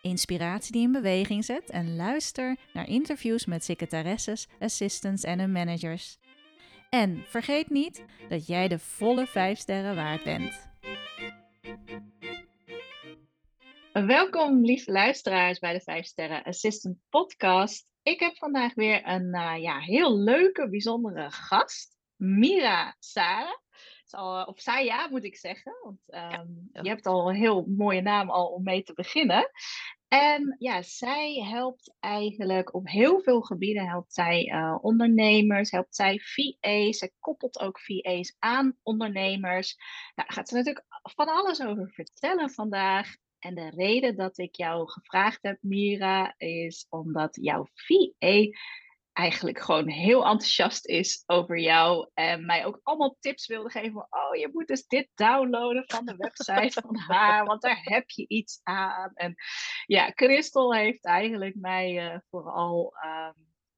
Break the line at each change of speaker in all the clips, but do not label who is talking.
inspiratie die in beweging zet en luister naar interviews met secretaresses, assistants en hun managers. En vergeet niet dat jij de volle 5 sterren waard bent.
Welkom, lieve luisteraars, bij de 5 Sterren Assistant Podcast. Ik heb vandaag weer een uh, ja, heel leuke, bijzondere gast, Mira Sara. Of Saya moet ik zeggen, want um, ja, ja. je hebt al een heel mooie naam al om mee te beginnen. En ja, zij helpt eigenlijk op heel veel gebieden, helpt zij uh, ondernemers, helpt zij VA's, zij koppelt ook VA's aan ondernemers. Nou, daar gaat ze natuurlijk van alles over vertellen vandaag. En de reden dat ik jou gevraagd heb, Mira, is omdat jouw VA eigenlijk gewoon heel enthousiast is over jou. En mij ook allemaal tips wilde geven. Oh, je moet dus dit downloaden van de website van haar, want daar heb je iets aan. En ja, Christel heeft eigenlijk mij uh, vooral uh,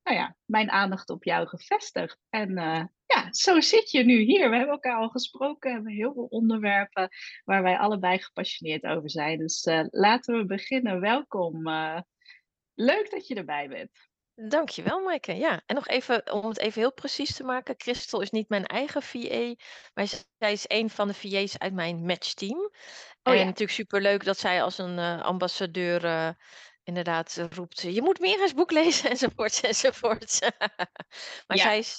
nou ja, mijn aandacht op jou gevestigd. En uh, ja, zo zit je nu hier. We hebben elkaar al gesproken, we hebben heel veel onderwerpen waar wij allebei gepassioneerd over zijn. Dus uh, laten we beginnen. Welkom. leuk dat je erbij bent.
Dankjewel, Maaike. Ja, en nog even om het even heel precies te maken. Christel is niet mijn eigen VA, maar zij is een van de VA's uit mijn matchteam.
Oh
en
ja.
natuurlijk superleuk dat zij als een uh, ambassadeur uh, inderdaad uh, roept... je moet meer eens boek lezen, enzovoorts, enzovoorts. maar
Ja.
zij is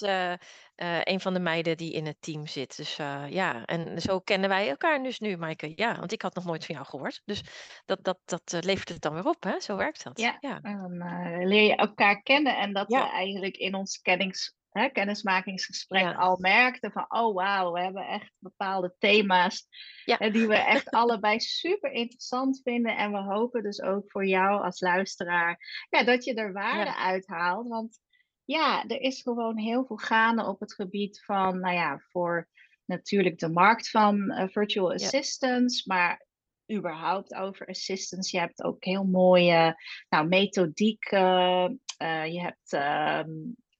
uh, een van de meiden die in het team zit. Dus uh, ja, en zo kennen wij elkaar dus nu, Maaike. Ja, want ik had nog nooit van jou gehoord. Dus dat, dat, dat uh, levert het dan weer op, hè? Zo werkt dat.
Ja,
ja.
en dan leer je elkaar kennen en dat
Ja.
we eigenlijk in ons kennings, hè, kennismakingsgesprek
Ja.
al merkten van, oh wauw, we hebben echt bepaalde thema's hè, die we echt allebei super interessant vinden. En we hopen dus ook voor jou als luisteraar, ja, dat je er waarde
Ja.
uit haalt. Want ja, er is gewoon heel veel gaande op het gebied van, nou ja, voor natuurlijk de markt van eh, virtual
Ja.
assistants, maar überhaupt over assistants. Je hebt ook heel mooie nou, methodiek. eh, je hebt ehm,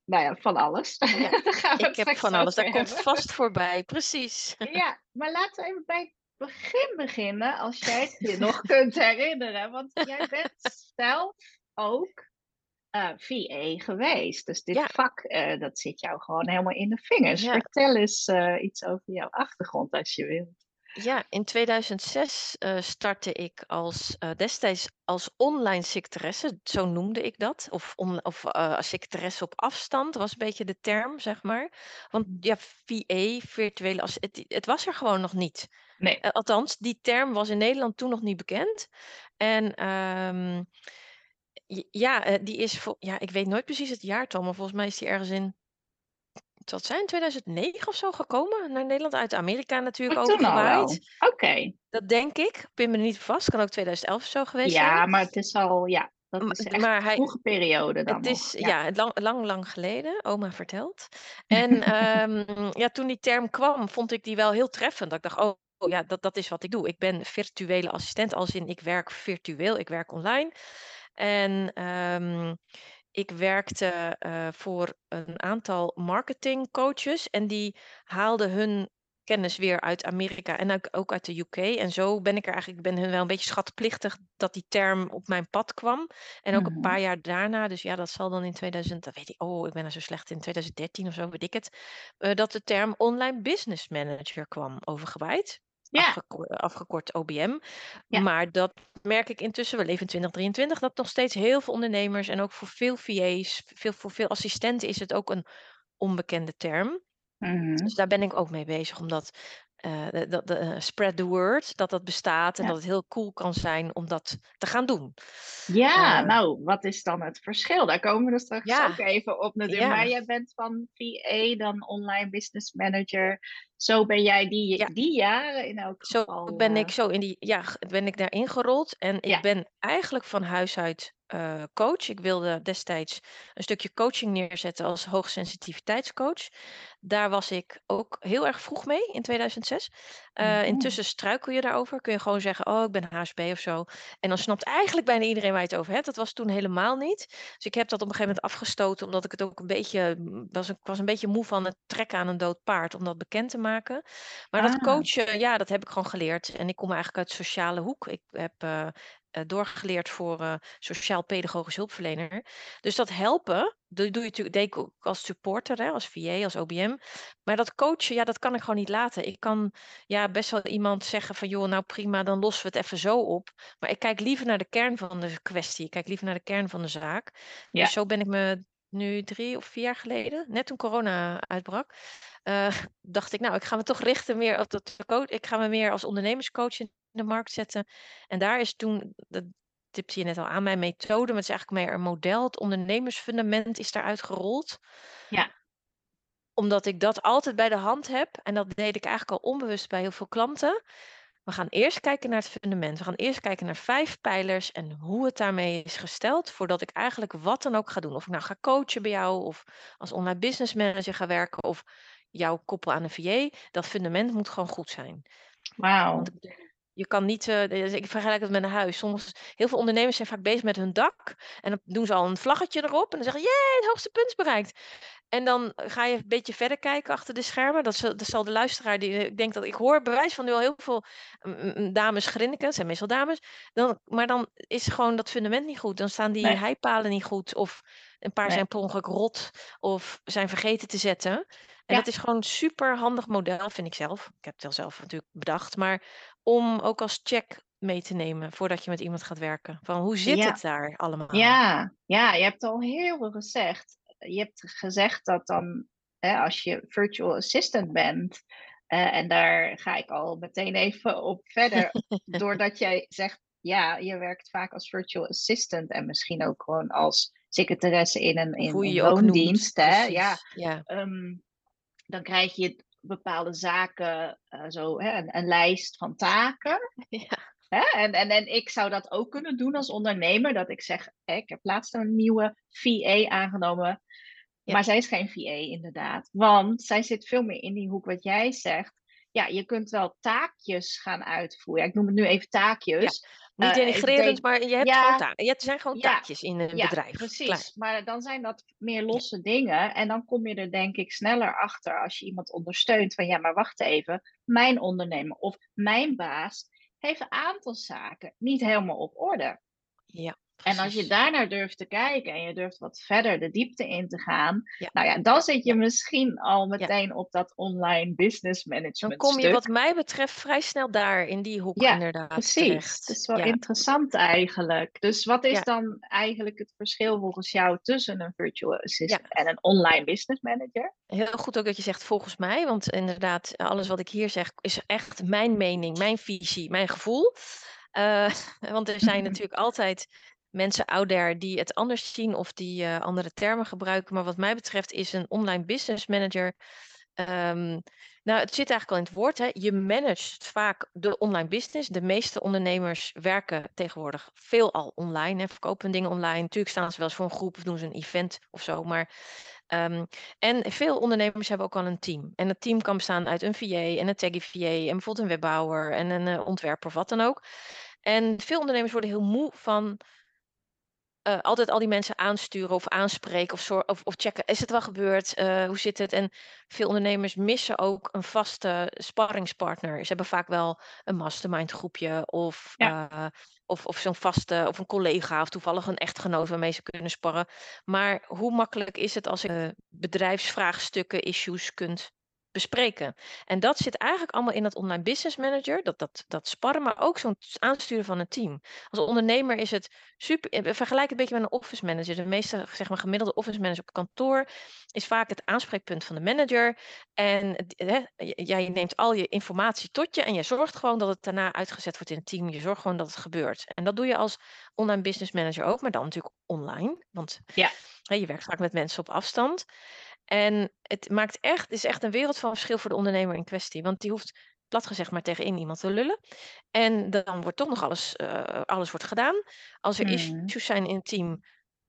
nou ja, van alles.
Ja, Ik heb van alles. Dat komt vast voorbij. Precies.
Ja, maar laten we even bij het begin beginnen, als jij het je nog kunt herinneren. Want jij bent zelf ook eh, VA geweest. Dus dit
Ja.
vak, eh, dat zit jou gewoon helemaal in de vingers.
Ja.
Vertel eens eh, iets over jouw achtergrond als je wilt.
Ja, in 2006 eh, startte ik als, destijds als online secretaresse, zo noemde ik dat. Of, on, of als secretaresse op afstand was een beetje de term, zeg maar. Want ja, VA, virtuele ass- het, het was er gewoon nog niet.
Nee.
Althans, die term was in Nederland toen nog niet bekend. En ehm, j- ja, eh, die is voor, ja, ik weet nooit precies het jaartal, maar volgens mij is die ergens in, het zijn, 2009 of zo gekomen naar Nederland. Uit Amerika natuurlijk
Oh,
overgewaaid.
Oké.
Dat denk ik. Pin me er niet vast. Kan ook 2011 of zo geweest
Ja,
zijn.
maar het is al, ja, dat
M-
is echt
maar
een
hij-
vroege periode dan
Het is ja, lang, lang, lang geleden. Oma vertelt. En ehm, ja, toen die term kwam, vond ik die wel heel treffend. Dat ik dacht, oh oh ja, dat, dat is wat ik doe. Ik ben virtuele assistent, als in ik werk virtueel, ik werk online. En ehm, ik werkte eh, voor een aantal marketingcoaches en die haalden hun kennis weer uit Amerika en ook, uit de UK. En zo ben ik er eigenlijk, ik ben hun wel een beetje schatplichtig dat die term op mijn pad kwam. En ook een
Mhm.
paar jaar daarna, dus ja, dat zal dan in 2000, dat weet ik, oh, ik ben er zo slecht in 2013 of zo, weet ik het, eh, dat de term online business manager kwam overgewaaid.
Ja,
afgekort OBM.
Ja.
Maar dat merk ik intussen, we leven in 2023, dat nog steeds heel veel ondernemers en ook voor veel VA's, veel, voor veel assistenten is het ook een onbekende term.
Mhm.
Dus daar ben ik ook mee bezig om dat eh, de, de, de, eh, spread the word dat dat bestaat en
Ja.
dat het heel cool kan zijn om dat te gaan doen.
Ja,
Eh,
nou, wat is dan het verschil? Daar komen we straks
Ja.
ook even op natuurlijk. Maar jij bent van VA, dan online business manager. Zo ben jij die, die jaren in elk
Zo
geval.
ben
eh,
ik zo in die, ja, ben ik daarin gerold. En ik ben eigenlijk van huis uit eh, coach. Ik wilde destijds een stukje coaching neerzetten als hoogsensitiviteitscoach. Daar was ik ook heel erg vroeg mee in 2006. Eh,
Mhm.
Intussen struikel je daarover. Kun je gewoon zeggen, oh, ik ben HSP of zo. En dan snapt eigenlijk bijna iedereen waar je het over hebt. Dat was toen helemaal niet. Dus ik heb dat op een gegeven moment afgestoten, omdat ik het ook een beetje mm, was. Ik was een beetje moe van het trekken aan een dood paard, om dat bekend te maken. Maar dat
Ah.
coachen, ja, dat heb ik gewoon geleerd. En ik kom eigenlijk uit de sociale hoek. Ik heb eh, doorgeleerd voor eh, sociaal-pedagogisch hulpverlener. Dus dat helpen, dat doe je natuurlijk, deed ik ook als supporter, hè, als VA, als OBM. Maar dat coachen, ja, dat kan ik gewoon niet laten. Ik kan ja, best wel iemand zeggen van, joh, nou prima, dan lossen we het even zo op. Maar ik kijk liever naar de kern van de kwestie. Ik kijk liever naar de kern van de zaak.
Ja.
Dus zo ben ik me nu drie of vier jaar geleden, net toen corona uitbrak, eh, dacht ik, nou, ik ga me toch richten meer op dat coach. Ik ga me meer als ondernemerscoach de markt zetten. En daar is toen, dat tipte je net al aan, mijn methode, maar het is eigenlijk meer een model. Het ondernemersfundament is daaruit gerold.
Ja.
Omdat ik dat altijd bij de hand heb. En dat deed ik eigenlijk al onbewust bij heel veel klanten. We gaan eerst kijken naar het fundament. We gaan eerst kijken naar vijf pijlers en hoe het daarmee is gesteld. Voordat ik eigenlijk wat dan ook ga doen. Of ik nou ga coachen bij jou, of als online business manager ga werken, of jou koppel aan een VA. Dat fundament moet gewoon goed zijn.
Wauw.
Je kan niet, eh, dus ik vergelijk het met een huis. Soms, heel veel ondernemers zijn vaak bezig met hun dak. En dan doen ze al een vlaggetje erop. En dan zeggen, jee, het hoogste punt is bereikt. En dan ga je een beetje verder kijken achter de schermen. Dat, zal- dat zal de luisteraar, die, ik denk dat ik hoor bewijs van nu al heel veel dames grinniken. Het zijn meestal dames. Dan, maar dan is gewoon dat fundament niet goed. Dan staan die
Nee.
heipalen niet goed. Of een paar
Nee.
zijn per ongeluk rot. Of zijn vergeten te zetten. En
Ja.
dat is gewoon een super handig model, vind ik zelf. Ik heb het wel zelf natuurlijk bedacht. Maar om ook als check mee te nemen voordat je met iemand gaat werken. Van hoe zit
Ja.
het daar allemaal?
Ja, ja, je hebt al heel veel gezegd. Je hebt gezegd dat dan, hè, als je virtual assistant bent, eh, en daar ga ik al meteen even op verder, doordat jij zegt, ja, je werkt vaak als virtual assistant en misschien ook gewoon als secretaresse in een, in
hoe je
een
noemt.
loondienst. Hè? Ja,
ja.
ehm, dan krijg je bepaalde zaken, eh, zo, hè, een, een lijst van taken.
Ja.
Hè? En, en, en ik zou dat ook kunnen doen als ondernemer. Dat ik zeg, hè, ik heb laatst een nieuwe VA aangenomen.
Ja.
Maar zij is geen VA inderdaad. Want zij zit veel meer in die hoek wat jij zegt. Ja, je kunt wel taakjes gaan uitvoeren. Ja, ik noem het nu even taakjes.
Niet
Eh,
denigrerend,
denk-
maar je hebt
ja.
gewoon taken. Er zijn gewoon
Ja.
taakjes in een
ja,
bedrijf.
precies.
Klaar.
Maar dan zijn dat meer losse dingen. En dan kom je er denk ik sneller achter als je iemand ondersteunt. Van ja, maar wacht even. Mijn ondernemer of mijn baas heeft een aantal zaken niet helemaal op orde.
Ja,
En als je daarnaar durft te kijken en je durft wat verder de diepte in te gaan,
Ja.
nou ja, dan zit je misschien al meteen op dat online business management
Dan kom je wat mij betreft vrij snel daar in die hoek
Ja,
inderdaad
Precies,
terecht.
dat is wel interessant eigenlijk. Dus wat is dan eigenlijk het verschil volgens jou tussen een virtual assistant en een online business manager?
Heel goed ook dat je zegt volgens mij, want inderdaad, alles wat ik hier zeg is echt mijn mening, mijn visie, mijn gevoel. Eh, want er zijn natuurlijk altijd mensen out there die het anders zien of die eh, andere termen gebruiken. Maar wat mij betreft is een online business manager. ehm, nou, het zit eigenlijk al in het woord. Hè. Je managt vaak de online business. De meeste ondernemers werken tegenwoordig veelal online. Hè, verkopen dingen online. Natuurlijk staan ze wel eens voor een groep of doen ze een event of zo. Maar Ehm, en veel ondernemers hebben ook al een team. En dat team kan bestaan uit een VA en een taggy VA en bijvoorbeeld een webbouwer en een eh, ontwerper of wat dan ook. En veel ondernemers worden heel moe van eh, altijd al die mensen aansturen of aanspreken of, of, of checken, is het wel gebeurd? Eh, hoe zit het? En veel ondernemers missen ook een vaste sparringspartner. Ze hebben vaak wel een mastermind groepje of, eh, of, of zo'n vaste, of een collega of toevallig een echtgenoot waarmee ze kunnen sparren. Maar hoe makkelijk is het als je bedrijfsvraagstukken, issues kunt bespreken. En dat zit eigenlijk allemaal in dat online business manager, dat, dat, dat sparren, maar ook zo'n aansturen van een team. Als ondernemer is het super, eh, vergelijk het een beetje met een office manager. De meeste zeg maar, gemiddelde office manager op kantoor is vaak het aanspreekpunt van de manager. En hè, jij neemt al je informatie tot je en je zorgt gewoon dat het daarna uitgezet wordt in het team. Je zorgt gewoon dat het gebeurt. En dat doe je als online business manager ook, maar dan natuurlijk online. Want
ja.
hè, je werkt vaak met mensen op afstand. En het maakt echt, is echt een wereld van verschil voor de ondernemer in kwestie. Want die hoeft plat gezegd maar tegen één iemand te lullen. En dan wordt toch nog alles, uh, alles wordt gedaan. Als er mm. issues zijn in het team,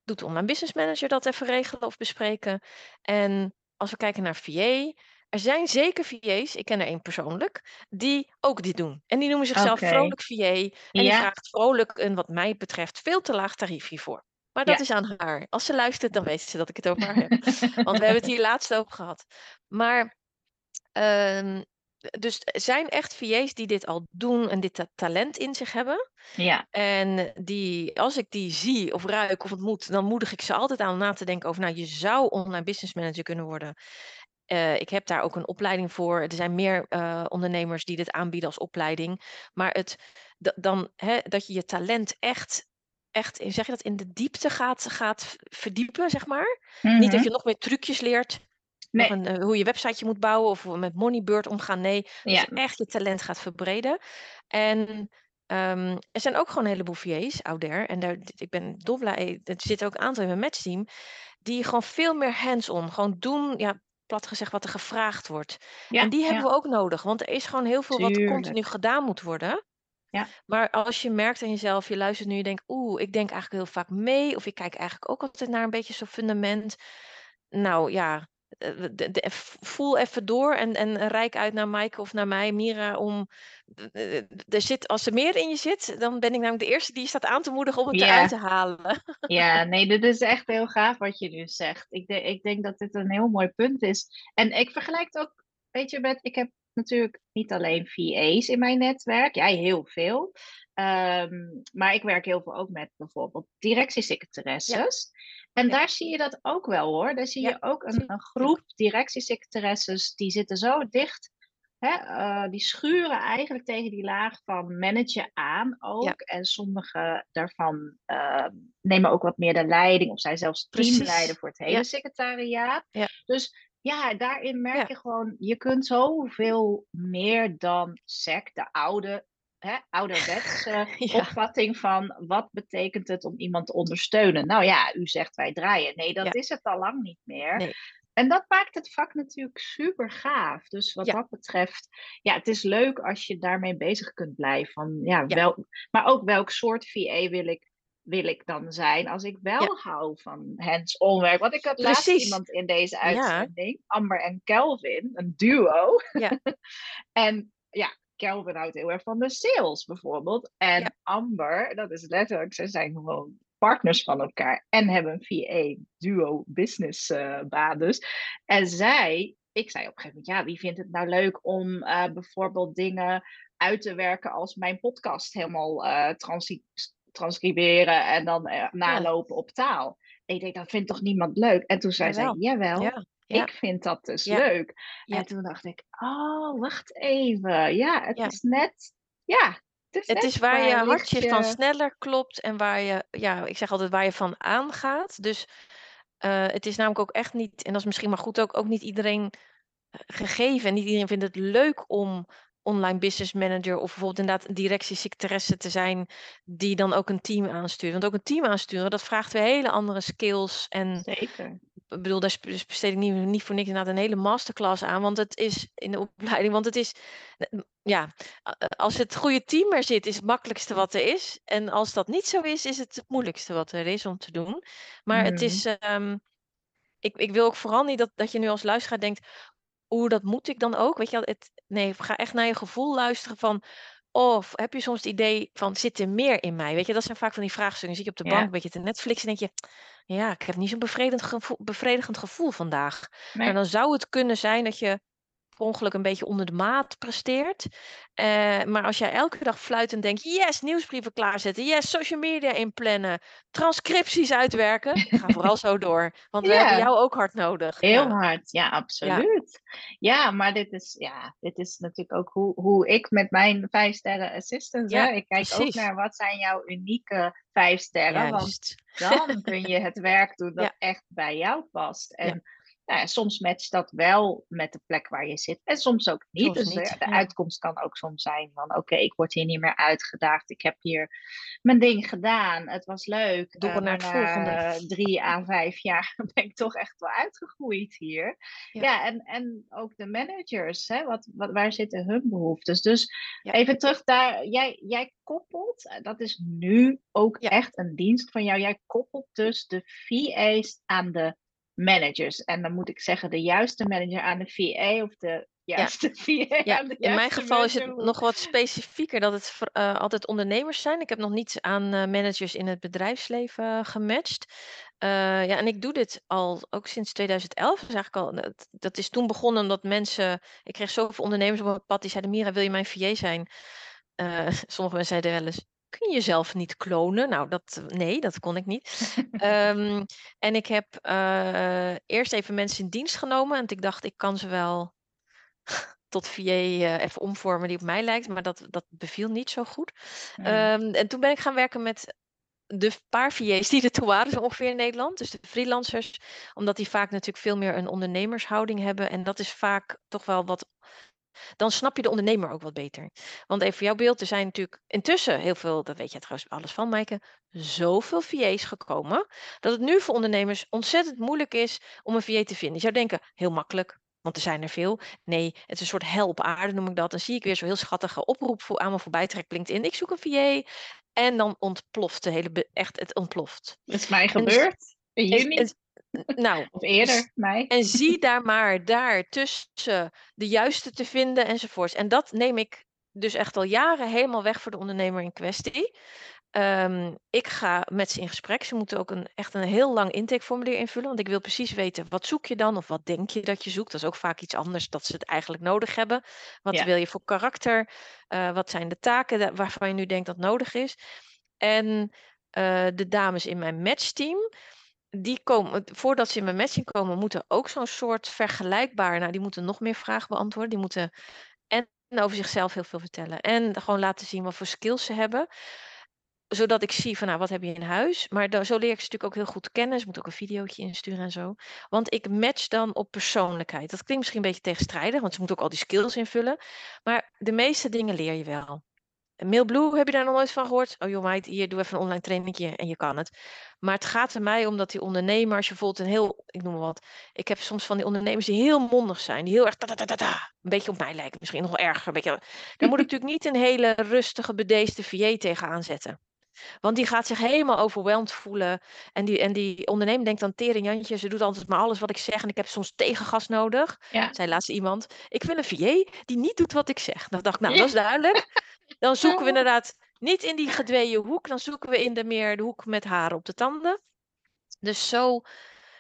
doet de online business manager dat even regelen of bespreken. En als we kijken naar VA, er zijn zeker VA's, ik ken er één persoonlijk, die ook dit doen. En die noemen zichzelf vrolijk VA. En die vraagt vrolijk een, wat mij betreft, veel te laag tarief hiervoor. Maar dat is aan haar. Als ze luistert, dan weet ze dat ik het over haar heb. Want we hebben het hier laatst over gehad. Maar, uh, dus er zijn echt VA's die dit al doen en dit talent in zich hebben.
Ja.
En die, als ik die zie of ruik of ontmoet, dan moedig ik ze altijd aan om na te denken over, nou, je zou online business manager kunnen worden. Uh, ik heb daar ook een opleiding voor. Er zijn meer uh, ondernemers die dit aanbieden als opleiding. Maar het, dan, hè, dat je je talent echt echt, zeg je dat, in de diepte gaat, gaat verdiepen, zeg maar. Niet dat mhm. je nog meer trucjes leert. Nee. Een, uh, hoe je websiteje moet bouwen of met Moneybird omgaan. Nee, dat je echt je talent gaat verbreden. En um, er zijn ook gewoon een heleboel VA's, ouder. En daar, ik ben dol blij, er zitten ook een aantal in mijn matchteam. Die gewoon veel meer hands-on, gewoon doen, ja, plat gezegd, wat er gevraagd wordt. Ja, en die hebben we ook nodig, want er is gewoon heel veel Tuurlijk. wat continu gedaan moet worden.
Ja.
Maar als je merkt aan jezelf, je luistert nu, je denkt, oeh, ik denk eigenlijk heel vaak mee, of ik kijk eigenlijk ook altijd naar een beetje zo'n fundament. Nou ja, eh, voel even door en, en rijk uit naar Maaike of naar mij, Mira, om eh, er zit, als er meer in je zit, dan ben ik namelijk de eerste die je staat aan te moedigen om het eruit te halen.
Ja, nee, dit is echt heel gaaf wat je nu zegt. Ik, de, ik denk dat dit een heel mooi punt is. En ik vergelijk het ook, weet je, met, ik heb natuurlijk niet alleen VA's in mijn netwerk, jij heel veel. Ehm, maar ik werk heel veel ook met bijvoorbeeld directiesecretaresses. En daar zie je dat ook wel hoor. Daar zie je ook een, een groep directiesecretaresses die zitten zo dicht. Hè, uh, die schuren eigenlijk tegen die laag van managen aan ook. En sommige daarvan uh, nemen ook wat meer de leiding of zijn zelfs teamleider voor het hele secretariaat. Dus ja, daarin merk je gewoon, je kunt zoveel meer dan SEC, de oude, hè, ouderwetse opvatting van wat betekent het om iemand te ondersteunen. Nou ja, u zegt wij draaien. Nee, dat is het al lang niet meer. En dat maakt het vak natuurlijk super gaaf. Dus wat dat betreft, ja, het is leuk als je daarmee bezig kunt blijven. Van, ja, Wel, maar ook welk soort VA wil ik wil ik dan zijn als ik wel hou van hands-on werk. Want ik had laatst iemand in deze uitzending, Amber en Kelvin, een duo.
Ja.
en ja, Kelvin houdt heel erg van de sales bijvoorbeeld. En Amber, dat is letterlijk, ze zijn gewoon partners van elkaar en hebben een VA duo business uh, baan dus. En zij, ik zei op een gegeven moment, ja, wie vindt het nou leuk om uh, bijvoorbeeld dingen uit te werken als mijn podcast helemaal uh, transcriberen en dan uh, nalopen op taal. En ik denk, dat vindt toch niemand leuk? En toen zei zij, jawel, ja. ik vind dat dus leuk. En toen dacht ik, oh, wacht even. Ja, het is net, ja,
het is, het is waar, je hartje van sneller klopt en waar je, ja, ik zeg altijd waar je van aangaat. Dus uh, het is namelijk ook echt niet, en dat is misschien maar goed ook, ook niet iedereen eh, gegeven. En niet iedereen vindt het leuk om online business manager of bijvoorbeeld inderdaad een directiesecretaresse te zijn die dan ook een team aanstuurt. Want ook een team aansturen, dat vraagt weer hele andere skills. En
Zeker.
Ik bedoel, daar besteed ik niet, niet voor niks inderdaad een hele masterclass aan, want het is in de opleiding, want het is, ja, als het goede team er zit, is het makkelijkste wat er is. En als dat niet zo is, is het het moeilijkste wat er is om te doen. Maar het is, mhm. um, ik, ik wil ook vooral niet dat, dat je nu als luisteraar denkt, hoe dat moet ik dan ook? Weet je, het, nee, ga echt naar je gevoel luisteren van, of heb je soms het idee van, zit er meer in mij? Weet je, dat zijn vaak van die vraagstukken. Zit je op de bank een beetje te Netflix en denk je, ja, ik heb niet zo'n bevredigend gevoel, bevredigend gevoel vandaag. En dan zou het kunnen zijn dat je per ongeluk een beetje onder de maat presteert. Eh, maar als jij elke dag fluitend denkt, yes, nieuwsbrieven klaarzetten, yes, social media inplannen, transcripties uitwerken, ga vooral zo door. Want we
Ja.
hebben jou ook hard nodig.
Heel
Ja.
hard, ja, absoluut. Ja, maar dit is, ja, dit is natuurlijk ook hoe, hoe ik met mijn vijf sterren assistants,
Ja,
hè, ik kijk ook naar wat zijn jouw unieke vijf sterren, want dan kun je het werk doen dat echt bij jou past. En nou ja, soms matcht dat wel met de plek waar je zit en soms ook niet.
Soms
dus de,
niet,
de
ja.
uitkomst kan ook soms zijn van oké, ik word hier niet meer uitgedaagd. Ik heb hier mijn ding gedaan. Het was leuk.
Door
eh,
naar het
na
volgende.
drie à vijf jaar ben ik toch echt wel uitgegroeid hier.
Ja.
Ja, en, en ook de managers, hè, wat, wat, waar zitten hun behoeftes? Dus even terug daar, jij, jij koppelt, eh, dat is nu ook echt een dienst van jou, jij koppelt dus de VA's aan de managers. En dan moet ik zeggen, de juiste manager aan de VA of de juiste VA
Ja,
aan de
in mijn
juiste
geval is het nog wat specifieker dat het voor, eh, altijd ondernemers zijn. Ik heb nog niet aan eh, managers in het bedrijfsleven eh, gematcht. Ja, en ik doe dit al ook sinds 2011. Dus eigenlijk al, dat, dat is toen begonnen omdat mensen. Ik kreeg zoveel ondernemers op mijn pad die zeiden: Mira, wil je mijn VA zijn? Sommige mensen zeiden wel eens: Kun je jezelf niet klonen? Nou, dat, nee, dat kon ik niet. Ehm, en ik heb eh, eerst even mensen in dienst genomen. En ik dacht, ik kan ze wel tot VA eh, even omvormen die op mij lijkt. Maar dat, dat beviel niet zo goed.
Hmm.
Ehm, en toen ben ik gaan werken met de paar VA's die er toe waren, zo ongeveer in Nederland. Dus de freelancers. Omdat die vaak natuurlijk veel meer een ondernemershouding hebben. En dat is vaak toch wel wat dan snap je de ondernemer ook wat beter. Want even voor jouw beeld, er zijn natuurlijk intussen heel veel, dat weet jij trouwens alles van, Maaike, zoveel VA's gekomen, dat het nu voor ondernemers ontzettend moeilijk is om een VA te vinden. Je zou denken, heel makkelijk, want er zijn er veel. Nee, het is een soort hel op aarde, noem ik dat. Dan zie ik weer zo'n heel schattige oproep voor aan me voorbij trekt, LinkedIn. Ik zoek een VA. En dan ontploft de hele, echt, het ontploft.
Dat is mij
dus-
gebeurd in juni
nou,
of eerder, mij.
en zie daar maar daar tussen de juiste te vinden enzovoorts. En dat neem ik dus echt al jaren helemaal weg voor de ondernemer in kwestie. Ehm, ik ga met ze in gesprek. Ze moeten ook een, echt een heel lang intakeformulier invullen. Want ik wil precies weten, wat zoek je dan? Of wat denk je dat je zoekt? Dat is ook vaak iets anders dat ze het eigenlijk nodig hebben. Wat
Ja.
wil je voor karakter? Eh, wat zijn de taken waarvan je nu denkt dat nodig is? En eh, de dames in mijn matchteam, die komen, voordat ze in mijn matching komen, moeten ook zo'n soort vergelijkbaar, nou die moeten nog meer vragen beantwoorden. Die moeten en over zichzelf heel veel vertellen en gewoon laten zien wat voor skills ze hebben. Zodat ik zie van nou, wat heb je in huis? Maar zo leer ik ze natuurlijk ook heel goed kennen. Ze moeten ook een videootje insturen en zo. Want ik match dan op persoonlijkheid. Dat klinkt misschien een beetje tegenstrijdig, want ze moeten ook al die skills invullen. Maar de meeste dingen leer je wel. Mailblue, heb je daar nog nooit van gehoord? Oh joh meid, hier, doe even een online trainingje en je kan het. Maar het gaat er mij om dat die ondernemer, als je bijvoorbeeld een heel, ik noem maar wat. Ik heb soms van die ondernemers die heel mondig zijn. Die heel erg een beetje op mij lijken. Misschien nog wel erger. Een beetje, daar moet ik natuurlijk niet een hele rustige, bedeesde VA tegenaan zetten. Want die gaat zich helemaal overweldigd voelen. En die, en die ondernemer denkt dan tering Jantje, ze doet altijd maar alles wat ik zeg. En ik heb soms tegengas nodig.
Ja.
Zei laatst iemand, ik wil een VA die niet doet wat ik zeg. Dan dacht ik, nou dat is duidelijk. Dan zoeken we inderdaad niet in die gedweeën hoek. Dan zoeken we in de meer de hoek met haren op de tanden. Dus zo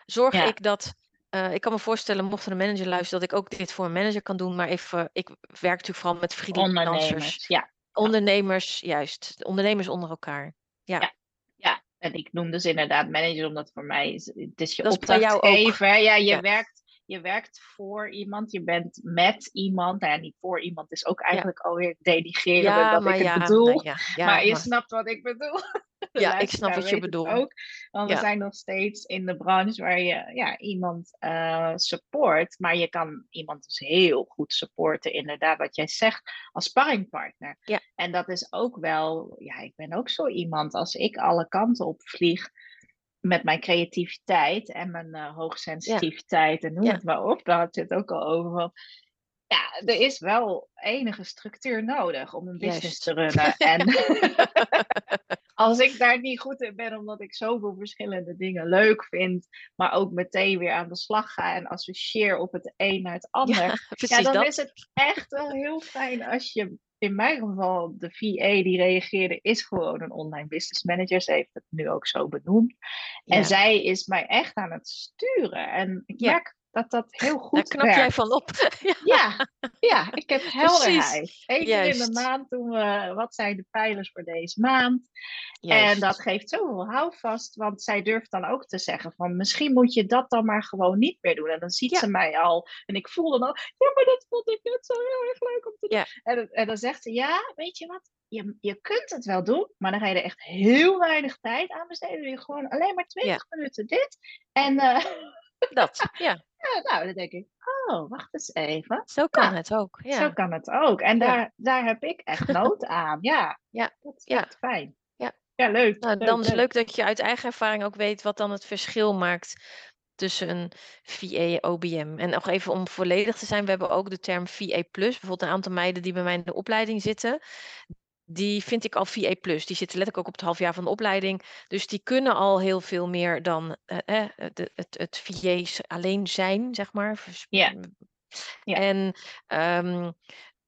zorg
Ja.
ik dat... eh, ik kan me voorstellen, mocht er een manager luisteren, dat ik ook dit voor een manager kan doen. Maar even, ik werk natuurlijk vooral met freelancers.
Ja.
Ondernemers, juist. Ondernemers onder elkaar.
Ja, en ik noem dus inderdaad manager, omdat voor mij is het is je
Dat
opdrachtgever. Ja, je,
Ja.
Werkt, je werkt voor iemand, je bent met iemand. Nou ja, niet voor iemand, is ook eigenlijk alweer denigreren
Ja,
dat
maar
ik het bedoel.
nou ja, ja,
maar je
maar-
snapt wat ik bedoel.
Ja, ik snap wat je bedoelt.
Ook, want we zijn nog steeds in de branche waar je ja, iemand eh, support. Maar je kan iemand dus heel goed supporten, inderdaad, wat jij zegt, als sparringpartner.
Ja.
En dat is ook wel, ja, ik ben ook zo iemand. Als ik alle kanten op vlieg met mijn creativiteit en mijn eh, hoogsensitiviteit en noem
Ja.
het maar op, daar had je het ook al over. Ja, er is wel enige structuur nodig om een business te runnen. En als ik daar niet goed in ben, omdat ik zoveel verschillende dingen leuk vind, maar ook meteen weer aan de slag ga en associeer op het een naar het ander,
Ja,
dan
dat.
is het echt wel heel fijn als je, in mijn geval, de VA die reageerde, is gewoon een online business manager. Ze heeft het nu ook zo benoemd.
Ja.
En zij is mij echt aan het sturen. En ik
Ja.
merk dat dat heel
Daar
goed
knap jij
werkt.
van op. Ja,
Ja, ja, ik heb helderheid. Eén keer in de maand doen we, wat zijn de pijlers voor deze maand? En dat geeft zoveel houvast, want zij durft dan ook te zeggen van misschien moet je dat dan maar gewoon niet meer doen. En dan ziet
Ja.
ze mij al en ik voel dan al, ja, maar dat vond ik net zo heel erg leuk om te doen.
Ja.
En, dan- en dan zegt ze, ja, weet je wat, je, je kunt het wel doen, maar dan ga je er echt heel weinig tijd aan besteden. Je gewoon alleen maar 20 minuten dit. En eh,
Dat, ja.
Ja, nou, dan denk ik, oh, wacht eens even.
Zo kan
Ja,
het ook.
Zo
Ja.
kan het ook. En daar, daar heb ik echt nood aan. Ja,
Ja.
dat is echt fijn.
Ja.
Ja, leuk.
Nou,
leuk,
dan is het
leuk.
leuk dat je uit eigen ervaring ook weet wat dan het verschil maakt tussen een VA OBM. En nog even om volledig te zijn, we hebben ook de term VA+. Bijvoorbeeld een aantal meiden die bij mij in de opleiding zitten. Die vind ik al VA+. Die zitten letterlijk ook op het halfjaar van de opleiding. Dus die kunnen al heel veel meer dan eh, eh, de, het, het VA's alleen zijn, zeg maar. Vers-
Ja.
En ehm,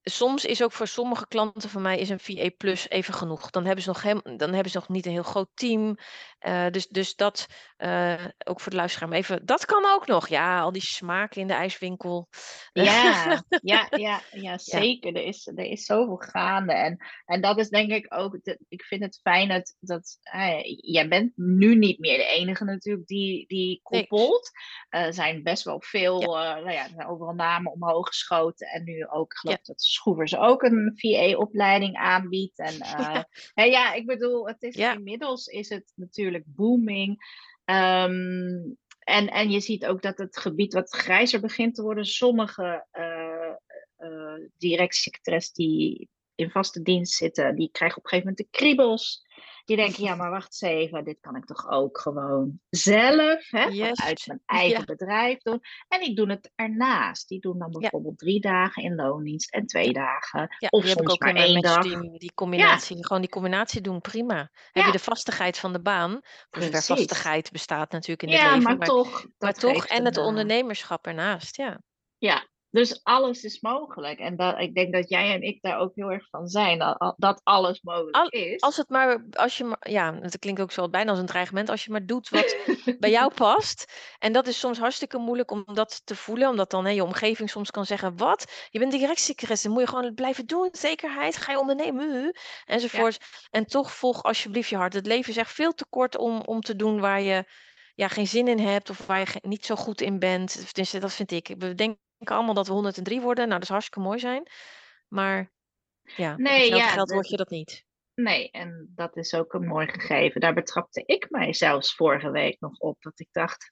soms is ook voor sommige klanten van mij is een VA Plus even genoeg. Dan hebben ze nog, hem, dan hebben ze nog niet een heel groot team. Eh, dus, dus dat, eh, ook voor de luisteraar, maar even, dat kan ook nog. Ja, al die smaken in de ijswinkel.
Ja, ja, ja, ja, zeker. Er, is, er is zoveel gaande. En, en dat is denk ik ook, de- ik vind het fijn dat, dat eh, jij bent nu niet meer de enige natuurlijk die, die koppelt. Er zijn best wel veel, nou ja, er zijn overal namen omhoog geschoten. En nu ook, ik geloof dat Schroevers ook een VA-opleiding aanbiedt. En
Ja.
ja, ik bedoel, het is,
Ja.
inmiddels is het natuurlijk booming. Ehm, en, en je ziet ook dat het gebied wat grijzer begint te worden. Sommige uh, uh, die in vaste dienst zitten, die krijgen op een gegeven moment de kriebels. Die denken, ja, maar wacht eens even, dit kan ik toch ook gewoon zelf, hè, vanuit mijn eigen
Ja.
bedrijf doen. En die doen het ernaast. Die doen dan
Ja.
bijvoorbeeld drie dagen in loondienst en twee dagen.
Ja,
of
ik
soms
ook
maar één dag.
Die combinatie, gewoon die combinatie doen, prima. Heb je de vastigheid van de baan, voor zover vastigheid bestaat natuurlijk in het
Ja,
leven.
maar toch.
maar toch, en het
eh,
ondernemerschap ernaast, ja.
Ja, dus alles is mogelijk. En dat, ik denk dat jij en ik daar ook heel erg van zijn. Dat, dat alles mogelijk
Al-
is.
Als het maar, als je maar, ja, het klinkt ook zo bijna als een dreigement, als je maar doet wat bij jou past. En dat is soms hartstikke moeilijk om dat te voelen, omdat dan hè, je omgeving soms kan zeggen, wat? Je bent directiesecretaris, dan moet je gewoon blijven doen, zekerheid, ga je ondernemen, enzovoort. En toch volg alsjeblieft je hart. Het leven is echt veel te kort om, om te doen waar je ja, geen zin in hebt of waar je niet zo goed in bent. Dus dat vind ik. We denken allemaal dat we 103 worden, nou dat is hartstikke mooi zijn. Maar ja, met
Nee, ja,
geld word je dat niet.
Nee, en dat is ook een mooi gegeven. Daar betrapte ik mij zelfs vorige week nog op. Dat ik dacht,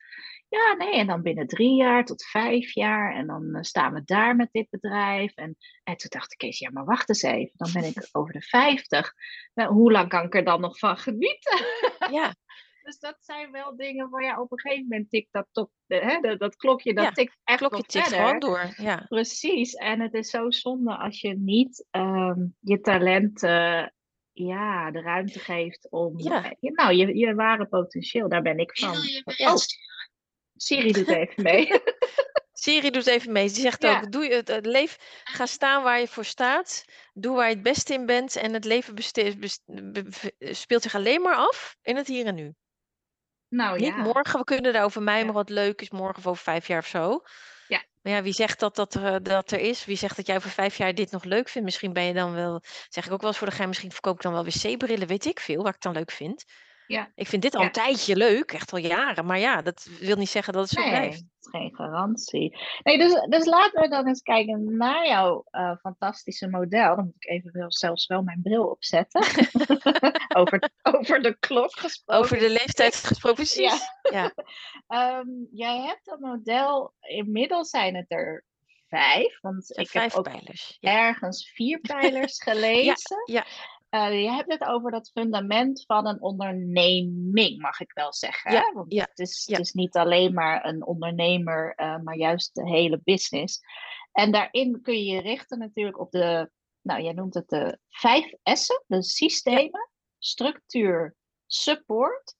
ja, nee, en dan binnen drie jaar tot vijf jaar. En dan eh, staan we daar met dit bedrijf. En, en toen dacht ik eens, ja, maar wacht eens even. Dan ben ik over de vijftig. Nou, hoe lang kan ik er dan nog van genieten?
Ja,
Dus dat zijn wel dingen waar ja, op een gegeven moment tikt dat, toch, hè, dat, dat klokje, dat
Ja,
tikt echt
klokje
nog
tikt
verder.
gewoon door. Ja,
Precies, en het is zo zonde als je niet ehm, je talenten ja, de ruimte geeft om.
Ja.
eh, je- nou, je, je ware potentieel, daar ben ik van. Oh, Siri doet even mee.
Siri doet even mee. Die zegt
Ja.
ook: doe je het, het leef, ga staan waar je voor staat. Doe waar je het beste in bent. En het leven beste- best- be- be- speelt zich alleen maar af in het hier en nu.
Nou
Niet
ja,
morgen, we kunnen daarover mijmeren
Ja.
wat leuk is, morgen of over vijf jaar of zo.
Ja.
Maar ja, wie zegt dat dat er, eh, dat er is? Wie zegt dat jij over vijf jaar dit nog leuk vindt? Misschien ben je dan wel, zeg ik ook wel eens voor de gein, misschien verkoop ik dan wel wc-brillen, weet ik veel, wat ik dan leuk vind.
Ja.
Ik vind dit al
Ja.
een tijdje leuk, echt al jaren. Maar ja, dat wil niet zeggen dat het zo
nee,
blijft.
dat is geen garantie. Nee, dus, dus laten we dan eens kijken naar jouw eh, fantastische model. Dan moet ik even wel, zelfs wel mijn bril opzetten. over, over de klok gesproken.
Over de leeftijd gesproken, precies. Ja.
Ehm, jij hebt een model, inmiddels zijn het er vijf, want ik heb
vijf
ook
pijlers. Ja.
ergens vier pijlers gelezen.
ja.
Eh, je hebt het over dat fundament van een onderneming, mag ik wel zeggen.
Ja?
Want
ja,
het, is,
ja.
het is niet alleen maar een ondernemer, eh, maar juist de hele business. En daarin kun je je richten natuurlijk op de, nou jij noemt het de vijf S'en, de systemen, structuur, support,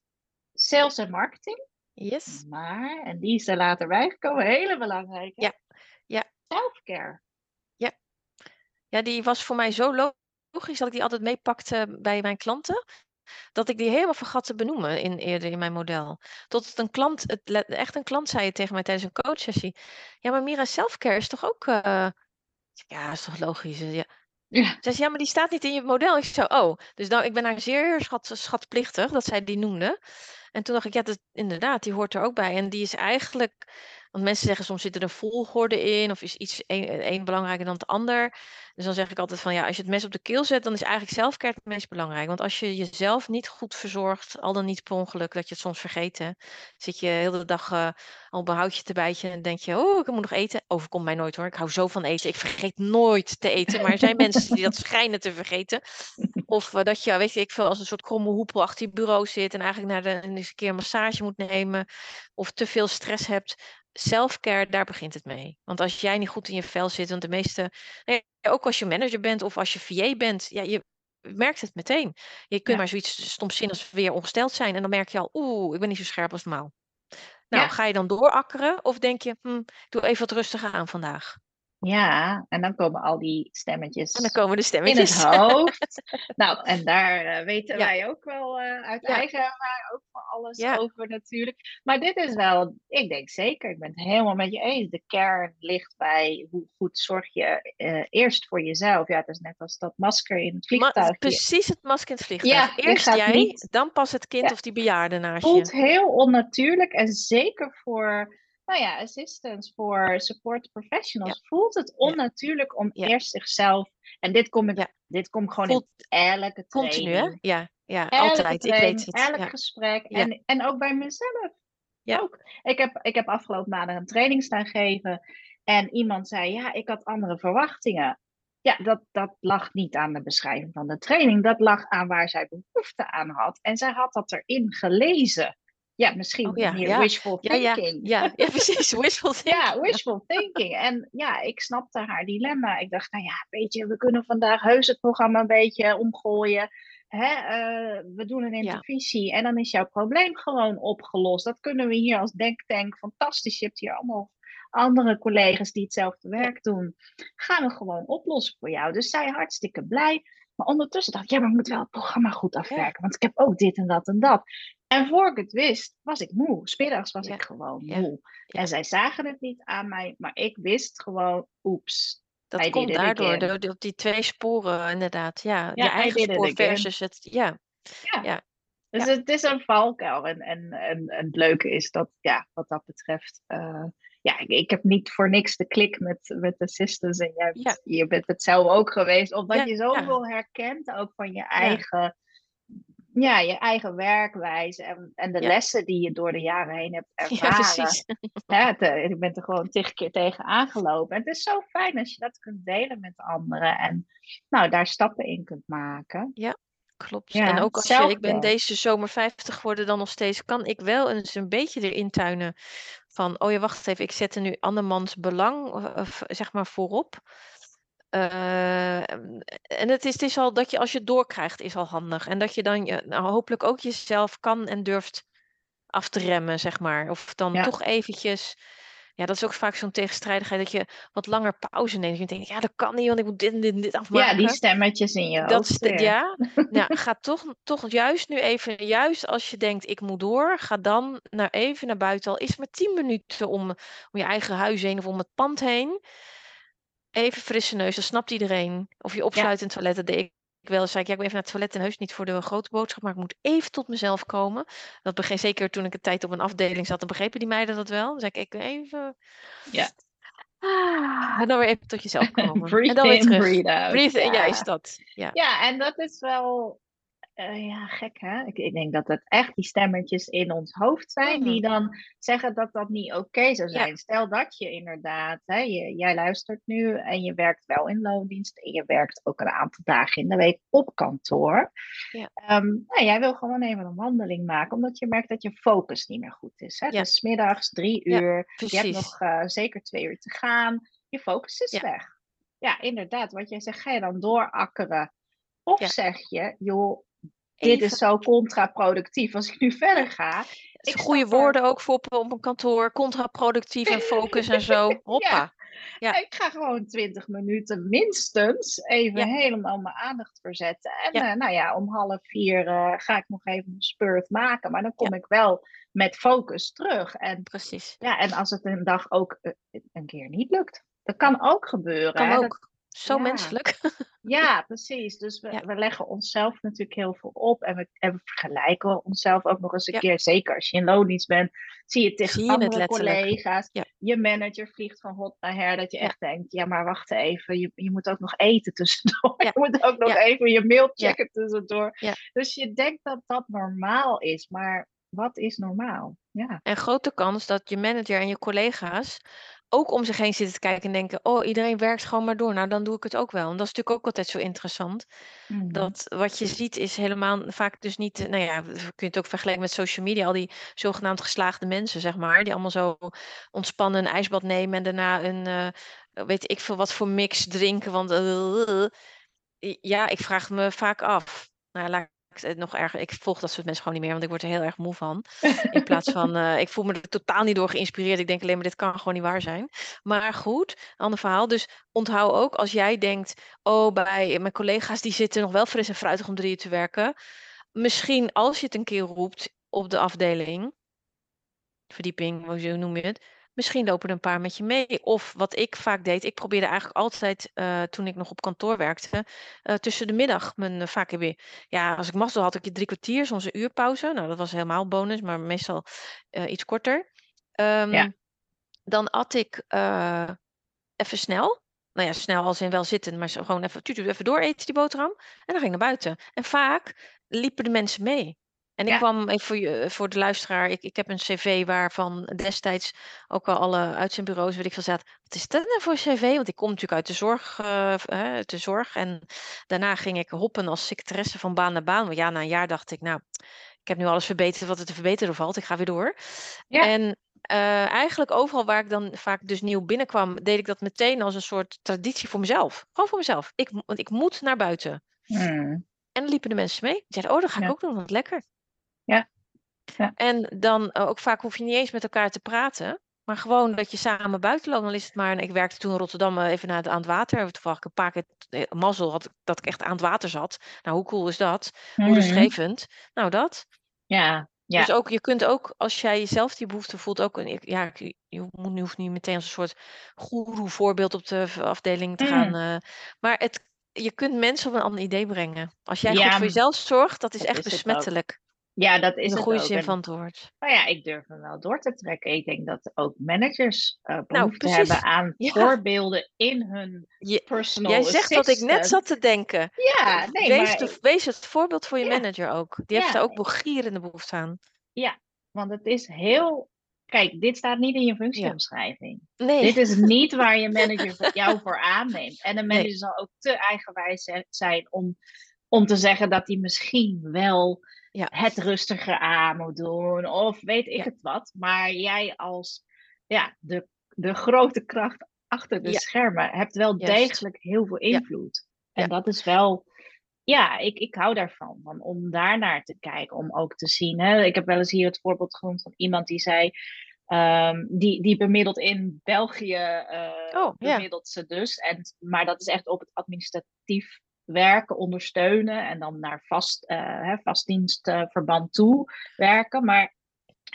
sales en marketing.
Yes.
Maar, en die is er later bijgekomen, hele belangrijke.
Ja, ja.
Selfcare.
Ja, die was voor mij zo logisch dat ik die altijd meepakte bij mijn klanten. dat ik die helemaal vergat te benoemen in, eerder in mijn model. Tot het een klant, het, echt een klant zei tegen mij tijdens een coachsessie. Ja, maar Mira, selfcare is toch ook... Uh... Ja, is toch logisch? Ja. Ja. Zei ja, maar die staat niet in je model. Ik zo, oh. Dus dan, ik ben haar zeer schat, schatplichtig dat zij die noemde. En toen dacht ik, ja, dat, inderdaad, die hoort er ook bij. En die is eigenlijk want mensen zeggen soms zit er een volgorde in of is iets een, belangrijker dan het ander. Dus dan zeg ik altijd van ja, als je het mes op de keel zet, dan is eigenlijk zelfcare het meest belangrijk. Want als je jezelf niet goed verzorgt, al dan niet per ongeluk, dat je het soms vergeten, zit je heel de dag uh, al behoud je te bijtje en denk je, oh, ik moet nog eten. Overkomt mij nooit hoor, ik hou zo van eten. Ik vergeet nooit te eten, maar er zijn mensen die dat schijnen te vergeten. Of uh, dat je, weet je, ik veel als een soort kromme hoepel achter je bureau zit en eigenlijk naar de, eens een keer een massage moet nemen. Of te veel stress hebt selfcare, daar begint het mee. Want als jij niet goed in je vel zit, want de meeste, ook als je manager bent of als je VA bent, ja, je merkt het meteen. Je kunt maar zoiets stomzinnigs weer ongesteld zijn en dan merk je al, oeh, ik ben niet zo scherp als normaal. Nou, ga je dan doorakkeren of denk je, hm, doe even wat rustiger aan vandaag?
Ja, en dan komen al die stemmetjes,
en dan komen de stemmetjes.
in het hoofd. nou, en daar uh, weten wij ook wel uh, uit ja. eigen ervaring ook van alles over natuurlijk. Maar dit is wel, ik denk zeker, ik ben het helemaal met je eens. De kern ligt bij hoe goed zorg je uh, eerst voor jezelf. Ja, het is net als dat masker in het vliegtuig. Ma
precies het masker in het vliegtuig. Ja, eerst jij, niet... dan pas het kind of die bejaarde naast je.
Het voelt heel onnatuurlijk en zeker voor nou ja, assistants voor support professionals, voelt het onnatuurlijk om eerst zichzelf. En dit kom ik, dit kom gewoon in elke training.
Continu, hè? Ja, ja altijd. ik weet het.
Elk gesprek. En, en ook bij mezelf. Ja. Ook. Ik, heb, ik heb afgelopen maanden een training staan geven. En iemand zei, ja, ik had andere verwachtingen. Ja, dat, dat lag niet aan de beschrijving van de training. Dat lag aan waar zij behoefte aan had. En zij had dat erin gelezen. Ja, misschien oh, meer wishful thinking.
Ja, ja, ja, precies, wishful thinking.
ja, wishful thinking. En ja, ik snapte haar dilemma. Ik dacht, nou ja, weet je, we kunnen vandaag heus het programma een beetje omgooien. Hè, uh, we doen een intervisie en dan is jouw probleem gewoon opgelost. Dat kunnen we hier als denktank fantastisch. Je hebt hier allemaal andere collega's die hetzelfde werk doen. Gaan we gewoon oplossen voor jou. Dus zij hartstikke blij. Maar ondertussen dacht ik, ja, maar ik moet wel het programma goed afwerken. Want ik heb ook dit en dat en dat. En voor ik het wist, was ik moe. Smiddags was ik gewoon moe. En zij zagen het niet aan mij, maar ik wist gewoon, oeps.
Dat komt daardoor, door, op die twee sporen inderdaad. Ja, je eigen spoor versus het, ja.
ja. Dus het is een valkuil. En, en, en, en, het leuke is dat, ja, wat dat betreft, uh, ja, ik, heb niet voor niks de klik met, met assistants. En jij, je bent het zelf ook geweest. Omdat je zoveel herkent, ook van je eigen ja, je eigen werkwijze en, en de lessen die je door de jaren heen hebt ervaren. Ja, het, eh, ik ben er gewoon tig keer tegen aangelopen. En het is zo fijn als je dat kunt delen met anderen en nou, daar stappen in kunt maken.
Ja, klopt. en ook als je, ik ben deze zomer 50 geworden, dan nog steeds kan ik wel eens een beetje erin tuinen van, oh ja, wacht even, ik zet er nu andermans belang, of, zeg maar, voorop. Uh, en het is, het is al dat je als je het doorkrijgt, is al handig. En dat je dan je, nou, hopelijk ook jezelf kan en durft af te remmen, zeg maar. Of dan toch eventjes. Ja, dat is ook vaak zo'n tegenstrijdigheid dat je wat langer pauze neemt. Je denkt, ja, dat kan niet, want ik moet dit en dit, dit afmaken.
Ja, die stemmetjes in je dat hoofd.
ja, nou, ga toch, toch juist nu even, juist als je denkt, ik moet door, ga dan naar even naar buiten. Al is maar tien minuten om, om je eigen huis heen of om het pand heen even frisse neus, dat snapt iedereen. Of je opsluit in het toilet, dat deed ik wel. Zei ik, ja, ik ben even naar het toilet en heus niet voor de grote boodschap, maar ik moet even tot mezelf komen. Dat begreep zeker toen ik een tijd op een afdeling zat, dan begrepen die meiden dat wel. Dan zei ik, ik even... Ja. Ah, en dan weer even tot jezelf komen.
breathe
en dan
weer terug. breathe out.
Breathe, ja. ja, is dat. Ja.
ja, en dat is wel uh, ja, gek hè. Ik, ik, denk dat het echt die stemmetjes in ons hoofd zijn die mhm. dan zeggen dat dat niet oké zou zijn. Stel dat je inderdaad, hè, je, jij luistert nu en je werkt wel in loondienst en je werkt ook een aantal dagen in de week op kantoor. Ja. Um, nou, jij wil gewoon even een wandeling maken omdat je merkt dat je focus niet meer goed is. Hè? Ja. Dus middags drie uur, je hebt nog uh, zeker twee uur te gaan, je focus is weg. Ja, inderdaad. Wat jij zegt, ga je dan doorakkeren? Of zeg je, joh, dit is zo contraproductief. Als ik nu verder ga, ik
Goede
er-
woorden ook voor op, op een kantoor. Contraproductief en focus en zo. Hoppa. Ja.
Ik ga gewoon 20 minuten minstens even
Ja.
helemaal mijn aandacht verzetten. En
Ja.
eh, nou ja, om half vier eh, ga ik nog even een spurt maken. Maar dan kom ik wel met focus terug. En,
Precies.
ja, en als het een dag ook eh, een keer niet lukt. Dat kan ook gebeuren.
Kan.
Dat-
ook. Zo
ja.
menselijk.
ja, precies. Dus we,
Ja.
we leggen onszelf natuurlijk heel veel op. En we, en we vergelijken onszelf ook nog eens een
Ja.
keer. Zeker als je in loondienst bent, zie je tegen
Zie je
andere collega's. Je manager vliegt van hot naar her. Dat je echt denkt, ja maar wacht even. Je, je moet ook nog eten tussendoor. Je moet ook nog even je mail checken tussendoor. Dus je denkt dat dat normaal is. Maar wat is normaal? Ja.
En grote kans dat je manager en je collega's ook om zich heen zitten te kijken en denken: Oh, iedereen werkt gewoon maar door. Nou, dan doe ik het ook wel. En dat is natuurlijk ook altijd zo interessant.
Mhm.
Dat wat je ziet is helemaal vaak dus niet, eh, nou ja, kun je het ook vergelijken met social media, al die zogenaamd geslaagde mensen, zeg maar, die allemaal zo ontspannen een ijsbad nemen en daarna een, eh, weet ik veel wat voor mix drinken, want eh, I- ja, ik vraag me vaak af. Nou, laat nog erger. Ik volg dat soort mensen gewoon niet meer, want ik word er heel erg moe van. In plaats van, eh, ik voel me er totaal niet door geïnspireerd. Ik denk alleen maar, dit kan gewoon niet waar zijn. Maar goed, ander verhaal. Dus onthoud ook, als jij denkt, oh, bij mijn collega's die zitten nog wel fris en fruitig om drieën te werken. Misschien als je het een keer roept op de afdeling, verdieping, hoe noem je het. Misschien lopen er een paar met je mee. Of wat ik vaak deed, ik probeerde eigenlijk altijd, eh, toen ik nog op kantoor werkte, eh, tussen de middag mijn eh, vaak weer. Ja, als ik mazzel had, ik drie kwartier, soms een uur pauze. Nou, dat was helemaal bonus, maar meestal iets korter. Ehm, Dan at ik even snel. Nou ja, snel als in wel zitten, maar zo gewoon even, tuut, even door eten die boterham. En dan ging ik naar buiten. En vaak liepen de mensen mee. En ik
Ja.
kwam even voor, je, voor de luisteraar. Ik, ik heb een cv waarvan destijds ook al alle uitzendbureaus, weet ik veel, zaten. Wat is dat nou voor cv? Want ik kom natuurlijk uit de zorg, eh, uit de zorg. En daarna ging ik hoppen als secretaresse van baan naar baan. Want ja, na een jaar dacht ik, nou, ik heb nu alles verbeterd wat er te verbeteren valt. Ik ga weer door.
Ja.
En eh, eigenlijk overal waar ik dan vaak dus nieuw binnenkwam, deed ik dat meteen als een soort traditie voor mezelf. Gewoon voor mezelf. Ik, want ik moet naar buiten.
Hmm.
En dan liepen de mensen mee. Die zeiden, oh, dat ga ik
Ja.
ook doen, wat lekker.
Ja.
En dan eh, ook vaak hoef je niet eens met elkaar te praten. Maar gewoon dat je samen buiten loopt. Dan is het maar. En ik werkte toen in Rotterdam eh, even naar het, aan het water. Toevallig een paar keer eh, mazzel had ik, dat ik echt aan het water zat. Nou, hoe cool is dat? Hoe
Mhm.
rustgevend. Nou, dat.
Ja. Ja.
Dus ook, je kunt ook, als jij jezelf die behoefte voelt, ook een, ik- ja, ik- je moet nu hoeft niet meteen als een soort goeroe voorbeeld op de afdeling te
Mm.
gaan. eh, maar het, je kunt mensen op een ander idee brengen. Als jij
Ja,
goed voor jezelf zorgt, dat is
dat
echt
is
besmettelijk.
Ja, dat is het
goede zin van het woord.
nou ja, ik durf hem wel door te trekken. Ik denk dat ook managers eh behoefte
Nou, precies.
hebben aan
Ja.
voorbeelden in hun
Je,
personal
jij zegt dat ik net zat te denken.
Ja, nee,
wees,
maar
de, wees het voorbeeld voor je
Ja.
manager ook. Die heeft
Ja.
er ook begierende behoefte aan.
want het is heel... Kijk, dit staat niet in je
Ja.
functieomschrijving.
Nee.
Dit is niet waar je manager jou voor aanneemt. En een
Nee.
manager zal ook te eigenwijs zi- zijn om, om te zeggen dat hij misschien wel
Ja.
het rustiger aan moet doen. Of weet ik het wat. Maar jij als ja, de, de grote kracht achter de
Ja.
schermen hebt wel
Juist.
degelijk heel veel
Ja.
invloed. En dat is wel... Ja, ik, ik hou daarvan. Van, om daar naar te kijken. Om ook te zien. Hè. Ik heb wel eens hier het voorbeeld genoemd van iemand die zei... ehm, die, die bemiddelt in België, eh
Oh,
bemiddelt ze dus. En, maar dat is echt op het administratief werken, ondersteunen. En dan naar vast, eh, hè, vastdienstverband toe werken. Maar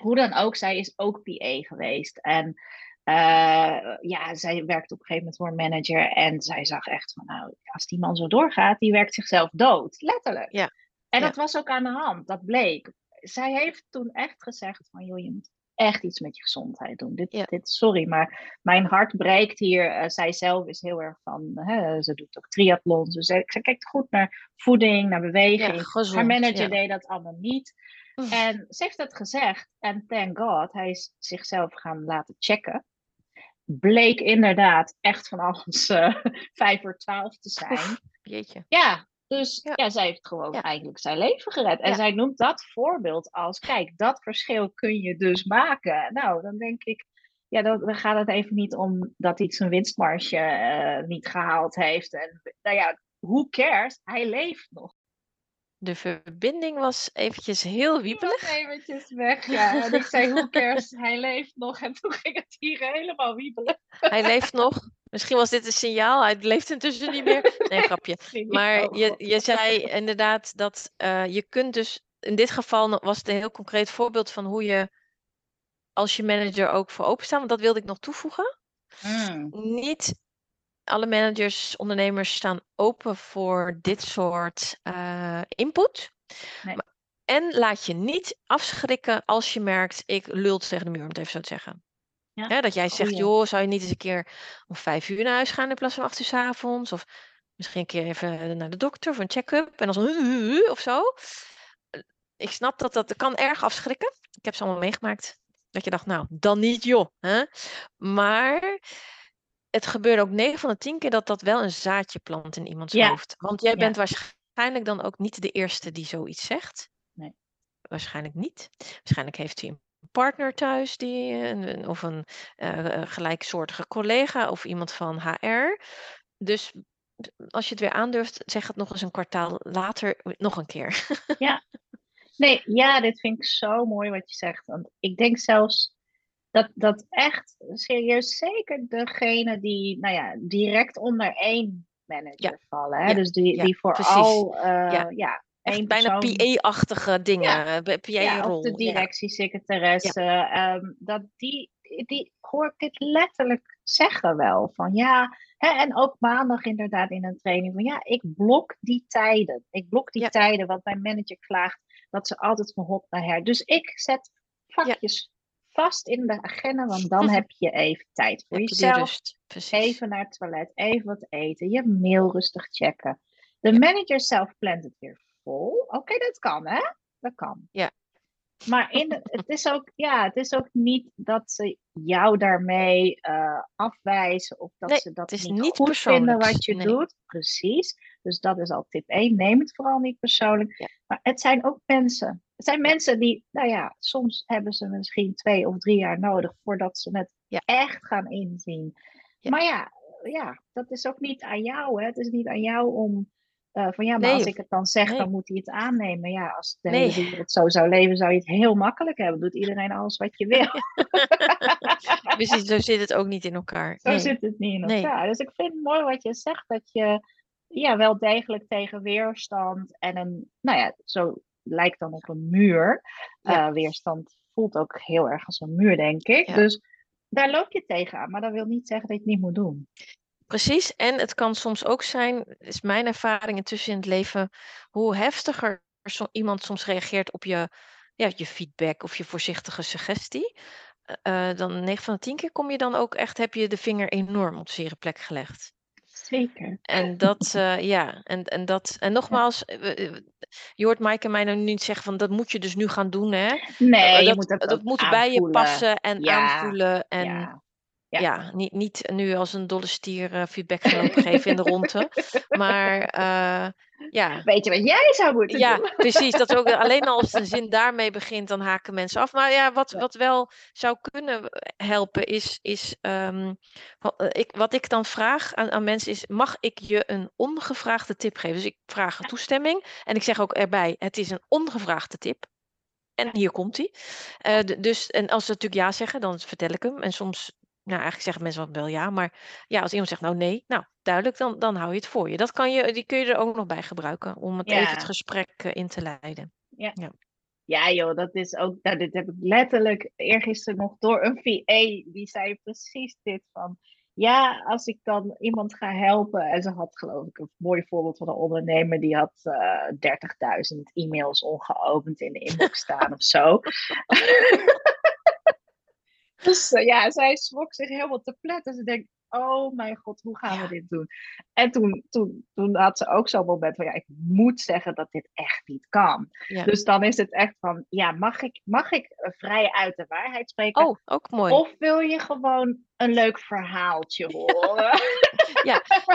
hoe dan ook, zij is ook PA geweest. En eh, ja, zij werkte op een gegeven moment voor een manager. En zij zag echt van, nou, als die man zo doorgaat, die werkt zichzelf dood. Letterlijk.
Ja,
En
ja.
dat was ook aan de hand, dat bleek. Zij heeft toen echt gezegd van, joh, je moet echt iets met je gezondheid doen. Dit,
Ja.
dit, sorry, maar mijn hart breekt hier. Eh, zij zelf is heel erg van, hè, ze doet ook triathlon. Dus zij, zij kijkt goed naar voeding, naar beweging.
Ja, gezond,
Haar manager
ja.
deed dat allemaal niet. En ze heeft dat gezegd. En thank God, hij is zichzelf gaan laten checken. Bleek inderdaad echt van alles eh, vijf voor twaalf te zijn.
Oef, jeetje.
Ja, dus
Ja.
ja. zij heeft gewoon
Ja.
eigenlijk zijn leven gered. En zij noemt dat voorbeeld als, kijk, dat verschil kun je dus maken. Nou, dan denk ik, ja, dan, dan gaat het even niet om dat iets zijn winstmarge eh, niet gehaald heeft. En nou ja, who cares? Hij leeft nog.
De verbinding was eventjes heel
Die was eventjes weg, ja. En ik zei, hoe cares, hij leeft nog. En toen ging het hier helemaal wiebelen.
Hij leeft nog. Misschien was dit een signaal. Hij leeft intussen niet meer. Nee, grapje. Maar je, je zei inderdaad dat eh, je kunt dus... In dit geval was het een heel concreet voorbeeld van hoe je als je manager ook voor openstaan. Want dat wilde ik nog toevoegen.
Mm,
Niet alle managers, ondernemers staan open voor dit soort eh, input.
Nee.
En laat je niet afschrikken als je merkt, ik lul tegen de muur, om het even zo te zeggen.
Ja,
dat jij zegt, joh, zou je niet eens een keer om vijf uur naar huis gaan in plaats van acht uur 's avonds? Of misschien een keer even naar de dokter voor een check-up en dan zo of zo. Eh, Ik snap dat dat, dat kan erg afschrikken. Ik heb ze allemaal meegemaakt. Dat je dacht, nou, dan niet joh. Hè? Maar het gebeurt ook 9 van de 10 keer dat dat wel een zaadje plant in iemands
Ja.
hoofd. Want jij
Ja.
bent waarschijnlijk dan ook niet de eerste die zoiets zegt.
Nee.
Waarschijnlijk niet. Waarschijnlijk heeft hij een partner thuis die, eh, een- of een eh, gelijksoortige collega of iemand van HR. Dus als je het weer aandurft, zeg het nog eens een kwartaal later nog een keer.
Nee, ja, dit vind ik zo mooi wat je zegt. Want ik denk zelfs dat, dat echt serieus zeker degene die nou ja, direct onder één manager vallen. Hè?
ja,
Dus die,
ja,
die vooral eh,
Ja. Echt bijna PA-achtige dingen. eh,
Ja,
PA-rol.
of de directiesecretaresse. ehm, dat die, die hoor ik dit letterlijk zeggen wel. Van ja, hè, en ook maandag inderdaad in een training. Van ja, ik blok die tijden. Ik blok die tijden, want mijn manager klaagt dat ze altijd van hot naar her. Dus ik zet vakjes vast in de agenda, want dan heb je even tijd voor
Heb
jezelf. Even naar het toilet, even wat eten, je mail rustig checken. De manager zelf plant het weer vol. Oké, dat kan hè? Dat kan.
Ja.
Maar in de- het, is ook, ja, het is ook niet dat ze jou daarmee eh, afwijzen of dat
Nee,
ze dat niet,
niet
goed vinden wat je
Nee.
doet. Precies. Dus dat is al tip 1. Neem het vooral niet persoonlijk.
Ja.
Maar het zijn ook mensen. Het zijn mensen die, nou ja, soms hebben ze misschien twee of drie jaar nodig voordat ze het
Ja.
echt gaan inzien.
Ja.
Maar ja, ja, dat is ook niet aan jou. Hè? Het is niet aan jou om eh, van ja, maar
Nee,
als ik het dan zeg,
nee.
dan moet hij het aannemen. Ja, als de
Nee.
hele wereld zo zou leven, zou je het heel makkelijk hebben. Doet iedereen alles wat je wil.
Precies, zo zit het ook niet in elkaar.
Zo zit het niet in elkaar. Dus ik vind het mooi wat je zegt, dat je ja, wel degelijk tegen weerstand en een, nou ja, zo lijkt dan op een muur.
Ja.
Eh, weerstand voelt ook heel erg als een muur, denk ik.
Ja.
Dus daar loop je tegenaan, maar dat wil niet zeggen dat je het niet moet doen.
Precies, en het kan soms ook zijn, is mijn ervaring intussen in het leven, hoe heftiger iemand soms reageert op je, ja, je feedback of je voorzichtige suggestie. eh, dan 9 van de 10 keer kom je dan ook echt, heb je de vinger enorm op zere plek gelegd.
Zeker.
En dat, eh, ja, en, en dat, en nogmaals, eh, eh, je hoort Mike en mij nou niet zeggen van dat moet je dus nu gaan doen, hè?
Nee, je
dat,
moet
dat moet bij je passen en
Ja,
aanvoelen en
Ja.
Ja,
Ja.
niet, niet nu als een dolle stier eh, feedback gaan geven in de ronde. Maar eh, ja,
Weet je wat jij zou moeten
ja,
doen?
precies. Dat ook alleen al als een zin daarmee begint, dan haken mensen af. Maar ja, wat,
Ja.
wat wel zou kunnen helpen is, is ehm, wa- eh, ik, wat ik dan vraag aan, aan mensen is, mag ik je een ongevraagde tip geven? Dus ik vraag toestemming en ik zeg ook erbij, het is een ongevraagde tip. En hier komt hij. dus, en als ze natuurlijk ja zeggen, dan vertel ik hem. En soms, nou eigenlijk zeggen mensen wel ja, maar ja, als iemand zegt nou nee, nou duidelijk, dan, dan hou je het voor je. Dat kan je, die kun je er ook nog bij gebruiken om het even het
Ja.
gesprek eh, in te leiden.
Ja joh, dat is ook, nou, dit heb ik letterlijk eergisteren nog door een VA, die zei precies dit van, ja, als ik dan iemand ga helpen, en ze had geloof ik een mooi voorbeeld van een ondernemer, die had eh 30.000 e-mails ongeopend in de inbox staan of zo. dus eh, ja, zij schrok zich helemaal te pletten. Ze denkt, oh mijn god, hoe gaan
Ja.
we dit doen? En toen, toen, toen had ze ook zo'n moment van, ja, ik moet zeggen dat dit echt niet kan.
Ja.
Dus dan is het echt van, ja, mag ik, mag ik eh, vrij uit de waarheid spreken?
Oh, ook mooi.
Of wil je gewoon een leuk verhaaltje horen?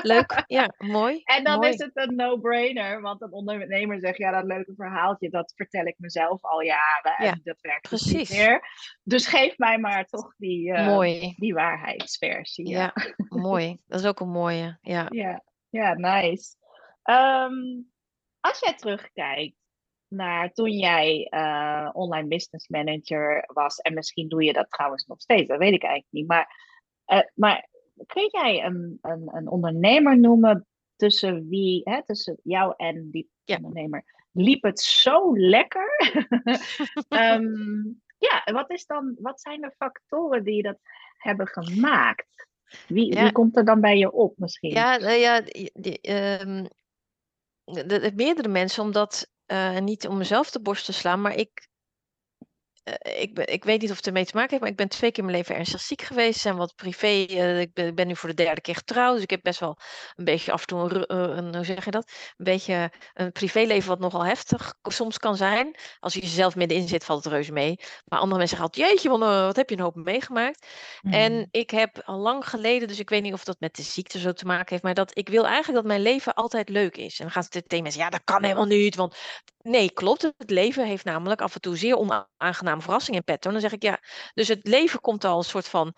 Leuk. Ja, mooi.
en dan
mooi.
is het een no-brainer, want een ondernemer zegt, ja, dat leuke verhaaltje, dat vertel ik mezelf al jaren en
Ja,
dat werkt dus niet
precies.
meer. Dus geef mij maar toch die, eh,
Mooi.
die waarheidsversie.
Ja, mooi. Dat is ook een mooie. Ja.
Ja, ja nice. Ehm, als jij terugkijkt naar toen jij uh, online business manager was, en misschien doe je dat trouwens nog steeds, dat weet ik eigenlijk niet. Maar, uh, maar kun jij een, een, een ondernemer noemen tussen wie, hè, tussen jou en die ja. ondernemer, liep het zo lekker? um, ja, wat, is dan, wat zijn de factoren die dat hebben gemaakt? Wie, wie komt er dan bij je op misschien?
Ja, nou ja die, um, de, de, meerdere mensen, omdat, uh, niet om mezelf de borst te slaan, maar ik uh, ik, ben, ik weet niet of het ermee te maken heeft, maar ik ben twee keer in mijn leven ernstig ziek geweest. En wat privé. Uh, ik, ben, ik, ben, nu voor de derde keer getrouwd. Dus ik heb best wel een beetje af en toe een, een, hoe zeg je dat? Een beetje een privéleven wat nogal heftig soms kan zijn. Als je jezelf middenin zit, valt het reuze mee. Maar andere mensen zeggen altijd, jeetje, wat heb je een hoop meegemaakt? Mm. En ik heb al lang geleden, dus ik weet niet of dat met de ziekte zo te maken heeft, maar dat ik wil eigenlijk dat mijn leven altijd leuk is. En dan gaan ze tegen mensen, ja, dat kan helemaal niet, want Nee, klopt. Het leven heeft namelijk af en toe zeer onaangename verrassingen in petto. Dan zeg ik ja, dus het leven komt al een soort van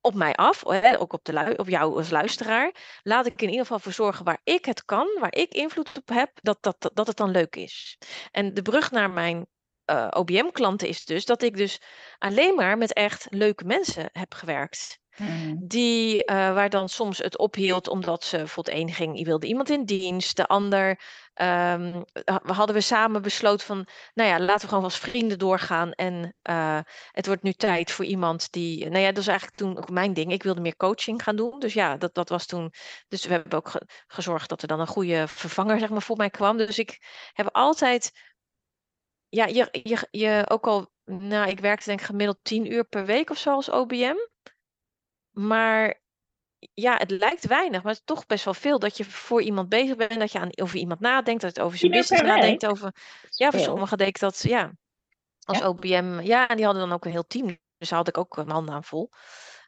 op mij af, ook op, de op jou als luisteraar. Laat ik in ieder geval voor zorgen waar ik het kan, waar ik invloed op heb, dat, dat, dat het dan leuk is. En de brug naar mijn eh, OBM-klanten is dus dat ik dus alleen maar met echt leuke mensen heb gewerkt. Mm. Die, uh, waar dan soms het ophield omdat ze bijvoorbeeld één ging, wilde iemand in dienst. De ander um, hadden we samen besloten van, nou ja, laten we gewoon als vrienden doorgaan. En uh, het wordt nu tijd voor iemand die, nou ja, dat is eigenlijk toen ook mijn ding. Ik wilde meer coaching gaan doen. Dus ja, dat, dat was toen. Dus we hebben ook ge gezorgd dat er dan een goede vervanger, zeg maar, voor mij kwam. Dus ik heb altijd, ja, je, je, je ook al, nou, ik werkte denk ik gemiddeld tien uur per week of zo als OBM. Maar ja, het lijkt weinig, maar het is toch best wel veel dat je voor iemand bezig bent, dat je aan, over iemand nadenkt, dat het over zijn business nadenkt. Over, ja, voor sommigen deed ik dat, ja, als ja. OBM. Ja, en die hadden dan ook een heel team, dus daar had ik ook mijn handen aan vol.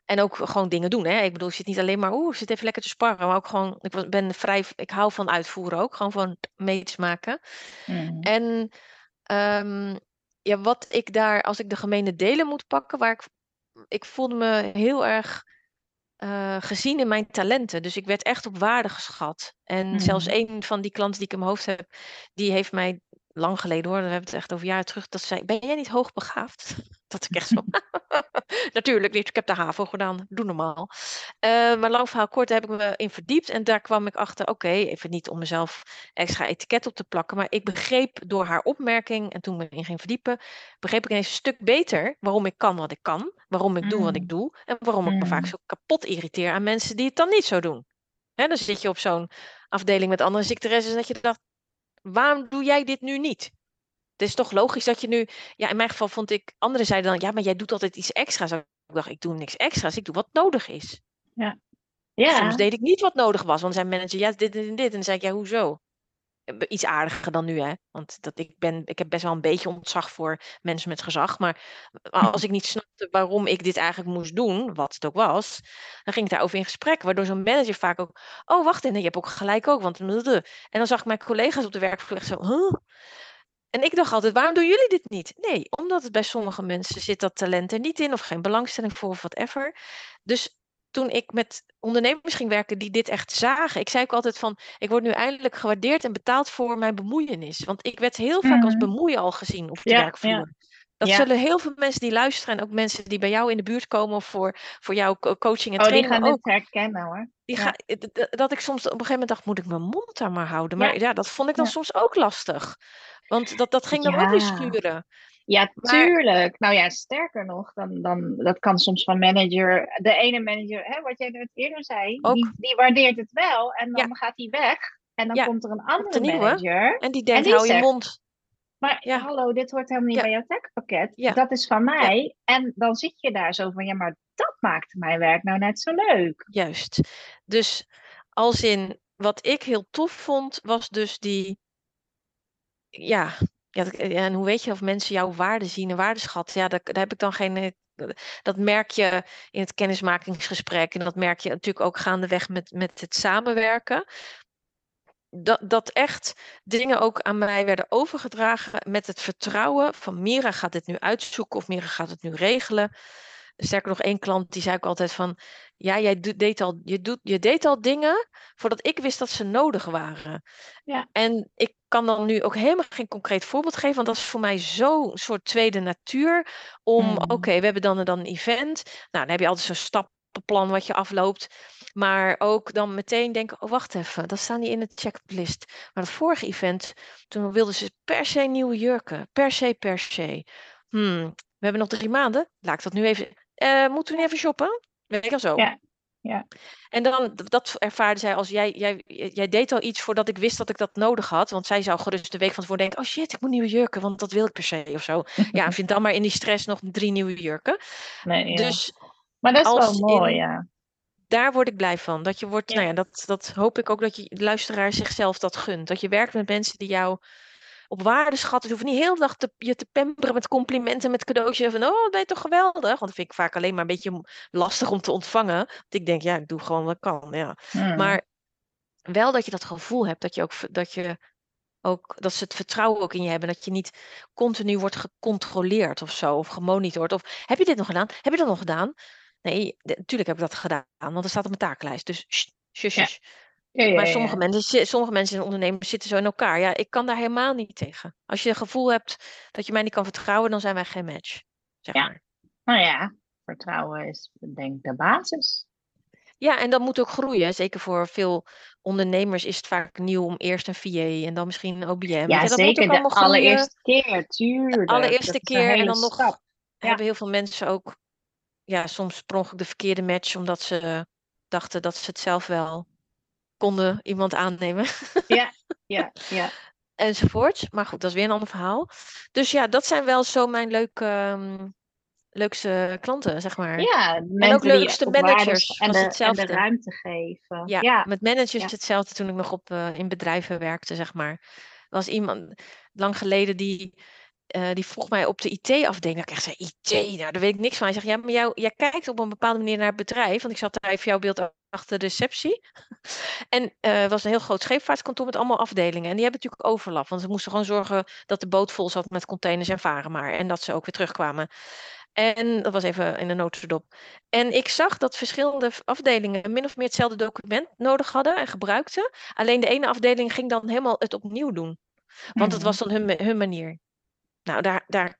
En ook gewoon dingen doen. Hè? Ik bedoel, je zit niet alleen maar, oeh, ik zit even lekker te sparren. Maar ook gewoon, ik ben vrij, ik hou van uitvoeren ook. Gewoon van meters maken. Mm. En um, ja, wat ik daar, als ik de gemene delen moet pakken, waar ik, ik voelde me heel erg uh, gezien in mijn talenten. Dus ik werd echt op waarde geschat. En zelfs mm. een van die klanten die ik in mijn hoofd heb, die heeft mij lang geleden hoor, we hebben het echt over jaren terug, dat zei, ben jij niet hoogbegaafd? Dat ik echt zo, natuurlijk niet, ik heb de HAVO gedaan, doe normaal. Uh, maar lang verhaal kort, daar heb ik me in verdiept en daar kwam ik achter, oké, even niet om mezelf extra etiket op te plakken, maar ik begreep door haar opmerking en toen ik me in ging verdiepen, begreep ik ineens een stuk beter waarom ik kan wat ik kan, waarom ik doe wat ik mm. doe en waarom ik me vaak mm. zo kapot irriteer aan mensen die het dan niet zo doen. Hè, dan zit je op zo'n afdeling met andere secretaresses en dat je dacht, waarom doe jij dit nu niet? Het is toch logisch dat je nu, ja, in mijn geval vond ik, anderen zeiden dan, ja, maar jij doet altijd iets extra's. Ik dacht, ik doe niks extra's, ik doe wat nodig is.
Ja. ja.
Soms deed ik niet wat nodig was, want zijn manager, ja, dit en dit. En dan zei ik, ja, hoezo? Iets aardiger dan nu, hè? Want dat ik, ben, ik heb best wel een beetje ontzag voor mensen met gezag. Maar als ik niet snapte waarom ik dit eigenlijk moest doen, wat het ook was, dan ging ik daarover in gesprek. Waardoor zo'n manager vaak ook, oh wacht even, je hebt ook gelijk ook. Want, en dan zag ik mijn collega's op de werkvloer zo, huh? En ik dacht altijd, waarom doen jullie dit niet? Nee, omdat het bij sommige mensen zit dat talent er niet in, of geen belangstelling voor, of whatever. Dus toen ik met ondernemers ging werken die dit echt zagen. Ik zei ook altijd van, ik word nu eindelijk gewaardeerd en betaald voor mijn bemoeienis. Want ik werd heel vaak als mhm. bemoeien al gezien op de ja, werkvloer. Dat zullen heel veel mensen die luisteren en ook mensen die bij jou in de buurt komen voor, voor jouw coaching en
oh,
training.
Die gaan ook. herkennen hoor.
Die ga, dat ik soms op een gegeven moment dacht, moet ik mijn mond daar maar houden? Maar ja, dat vond ik dan soms ook lastig. Want dat, dat ging dan ook weer schuren.
Ja, tuurlijk. Nou ja, sterker nog, dan, dan, dat kan soms van manager. De ene manager, hè, wat jij net eerder zei, die, die, waardeert het wel en dan gaat hij weg. En dan komt er een andere manager.
En die denkt, hou je mond.
Maar ja. hallo, dit hoort helemaal niet bij jouw techpakket. Dat is van mij. En dan zit je daar zo van, ja, maar dat maakt mijn werk nou net zo leuk.
Juist. Dus als in, wat ik heel tof vond, was dus die ja, ja, en hoe weet je of mensen jouw waarde zien en waardeschat? Ja, daar, daar heb ik dan geen. Eh, dat merk je in het kennismakingsgesprek. En dat merk je natuurlijk ook gaandeweg met, met het samenwerken. Dat, dat echt dingen ook aan mij werden overgedragen met het vertrouwen van Mira gaat dit nu uitzoeken of Mira gaat het nu regelen. Sterker nog, één klant die zei ook altijd van, ja, jij deed al, je, doet, je deed al dingen voordat ik wist dat ze nodig waren.
Ja.
En ik kan dan nu ook helemaal geen concreet voorbeeld geven, want dat is voor mij zo'n soort tweede natuur. Om,
Mm.
oké, we hebben dan en dan een event. Nou, dan heb je altijd zo'n stappenplan wat je afloopt. Maar ook dan meteen denken, oh wacht even, dat staat niet in de checklist. Maar het vorige event, toen wilden ze per se nieuwe jurken. Per se, per se. Hmm, we hebben nog drie maanden. Laat ik dat nu even... eh moeten we even shoppen? Weet je wel zo.
Ja, ja.
En dan, dat ervaarde zij als, jij, jij, jij deed al iets voordat ik wist dat ik dat nodig had. Want zij zou gerust de week van tevoren denken, oh shit, ik moet nieuwe jurken, want dat wil ik per se of zo. Ja, vind dan maar in die stress nog drie nieuwe jurken.
Nee, ja.
Dus
maar dat is wel mooi,
in-
ja.
daar word ik blij van. Dat je wordt,
Ja.
nou ja, dat, dat hoop ik ook dat je luisteraar zichzelf dat gunt. Dat je werkt met mensen die jou op waarde schatten. Je hoeft niet heel de dag te, je te pamperen met complimenten, met cadeautjes. Van, oh, dat ben je toch geweldig? Want dat vind ik vaak alleen maar een beetje lastig om te ontvangen. Want ik denk, ja, ik doe gewoon wat ik kan. Ja.
Mm.
Maar wel dat je dat gevoel hebt, dat je ook, dat je ook, dat ze het vertrouwen ook in je hebben. Dat je niet continu wordt gecontroleerd of zo, of gemonitord. Of heb je dit nog gedaan? Heb je dat nog gedaan? Nee, natuurlijk heb ik dat gedaan, want dat staat op mijn taaklijst. Dus shush,
Ja.
Shush.
Ja, ja,
Maar sommige
ja.
mensen, sommige mensen in ondernemers zitten zo in elkaar. Ja, ik kan daar helemaal niet tegen. Als je het gevoel hebt dat je mij niet kan vertrouwen, dan zijn wij geen match. Zeg
Ja.
maar.
Nou ja, vertrouwen is denk ik de basis.
Ja, en dat moet ook groeien. Zeker voor veel ondernemers is het vaak nieuw om eerst een VA en dan misschien een OBM.
Ja,
moet
zeker
ook
de allereerste keer, tuurlijk.
allereerste
Dat
keer en dan nog
stap.
Hebben heel veel mensen ook ja, soms per de verkeerde match, omdat ze dachten dat ze het zelf wel konden iemand aannemen.
Ja, ja, ja.
enzovoort. Maar goed, dat is weer een ander verhaal. Dus ja, dat zijn wel zo mijn leuke, ehm, leukste klanten, zeg maar.
Ja,
leukste
ook waarde
managers
en de, en
hetzelfde.
de ruimte geven.
Ja,
ja.
met managers
ja.
hetzelfde toen ik nog op, eh, in bedrijven werkte, zeg maar. Er was iemand lang geleden die, eh, die vroeg mij op de IT-afdeling. Ik echt zei, IT, nou daar weet ik niks van. Hij zegt, ja, maar jou, jij kijkt op een bepaalde manier naar het bedrijf. Want ik zat daar even jouw beeld achter de receptie. En het was een heel groot scheepvaartkantoor met allemaal afdelingen. En die hebben natuurlijk overlap. Want ze moesten gewoon zorgen dat de boot vol zat met containers en varen maar. En dat ze ook weer terugkwamen. En dat was even in de notendop. En ik zag dat verschillende afdelingen min of meer hetzelfde document nodig hadden en gebruikten. Alleen de ene afdeling ging dan helemaal het opnieuw doen. Want het
Mhm.
was dan hun, hun manier. Nou, daar, daar,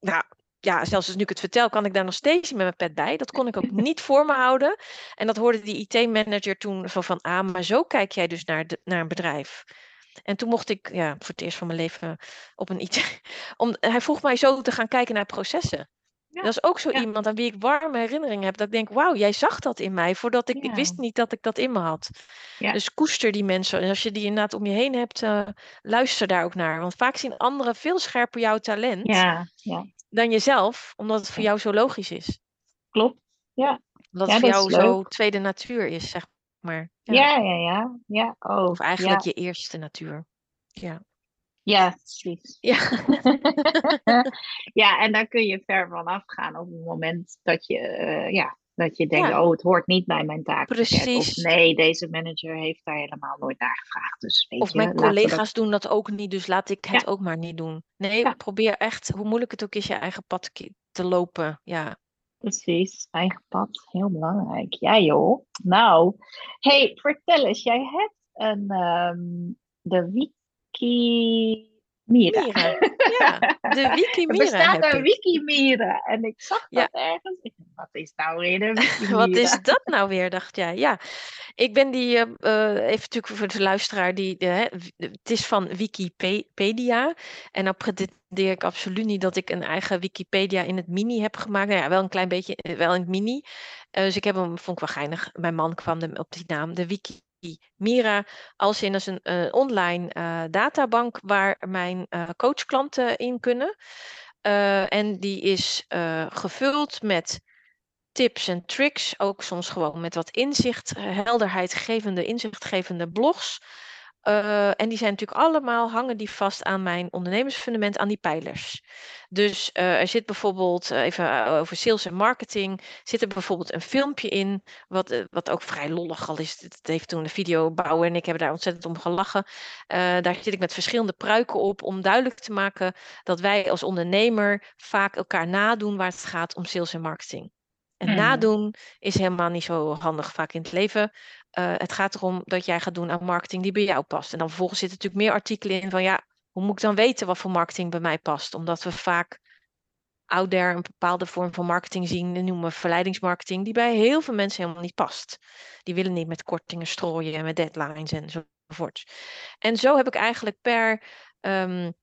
nou, ja, zelfs als nu ik het vertel, kan ik daar nog steeds met mijn pet bij. Dat kon ik ook niet voor me houden. En dat hoorde die IT-manager toen zo van, ah, maar zo kijk jij dus naar, de, naar een bedrijf. En toen mocht ik, ja, voor het eerst van mijn leven op een IT. Om, hij vroeg mij zo te gaan kijken naar processen.
Ja,
Dat is ook zo
ja.
iemand aan wie ik warme herinneringen heb. Dat ik denk, wauw, jij zag dat in mij. Voordat ik, ik wist niet dat ik dat in me had. Dus koester die mensen. En als je die inderdaad om je heen hebt, eh, luister daar ook naar. Want vaak zien anderen veel scherper jouw talent
Ja, ja,
dan jezelf. Omdat het voor jou zo logisch is.
klopt. Ja,
Omdat
Ja,
het voor jou zo tweede natuur is, zeg maar. Ja.
ja, ja, ja. ja. Oh,
Of eigenlijk je eerste natuur. Ja.
Ja, precies.
Ja.
ja, en daar kun je ver van afgaan op het moment dat je, eh, ja, dat je denkt,
Ja.
oh, het hoort niet bij mijn. Of
Precies.
nee, deze manager heeft daar helemaal nooit naar gevraagd. Dus weet
Of
je,
mijn
dat-
collega's doen dat ook niet, dus laat ik het
Ja.
ook maar niet doen. Nee,
Ja.
probeer echt, hoe moeilijk het ook is, je eigen pad te lopen. Ja.
Precies, eigen pad, heel belangrijk. Ja joh. Nou, hey, vertel eens, jij hebt een, ehm, de Wiki Mira.
Mira. Ja, de Wiki
Er
Mira
bestaat een
ik.
Wiki Mira en ik zag
Ja.
dat ergens. Wat is nou weer een
Wat is dat nou weer, dacht jij? Ja, ik ben die, eh, eh, even natuurlijk voor de luisteraar, die, het is van Wikipedia. En dan pretendeer ik absoluut niet dat ik een eigen Wikipedia in het mini heb gemaakt. Nou ja, wel een klein beetje, eh, wel in het mini. Dus ik heb hem, vond ik wel geinig. Mijn man kwam er op die naam, de Wiki Mira, als in als een eh, online eh, databank waar mijn eh, coachklanten in kunnen. En die is gevuld met tips en tricks, ook soms gewoon met wat inzicht, helderheid gevende, inzichtgevende blogs Uh, en die zijn natuurlijk allemaal, hangen die vast aan mijn ondernemersfundament, aan die pijlers. Dus uh, er zit bijvoorbeeld, uh, even over sales en marketing, zit er bijvoorbeeld een filmpje in, wat, wat ook vrij lollig al is. Het heeft toen een video bouwen en ik heb daar ontzettend om gelachen. daar zit ik met verschillende pruiken op om duidelijk te maken dat wij als ondernemer vaak elkaar nadoen waar het gaat om sales en marketing. En
Mhm.
nadoen is helemaal niet zo handig vaak in het leven. Uh, het gaat erom dat jij gaat doen aan marketing die bij jou past. En dan vervolgens zitten natuurlijk meer artikelen in van ja, hoe moet ik dan weten wat voor marketing bij mij past? Omdat we vaak out there een bepaalde vorm van marketing zien, en noemen verleidingsmarketing, die bij heel veel mensen helemaal niet past. Die willen niet met kortingen strooien en met deadlines enzovoort. En zo heb ik eigenlijk per, um,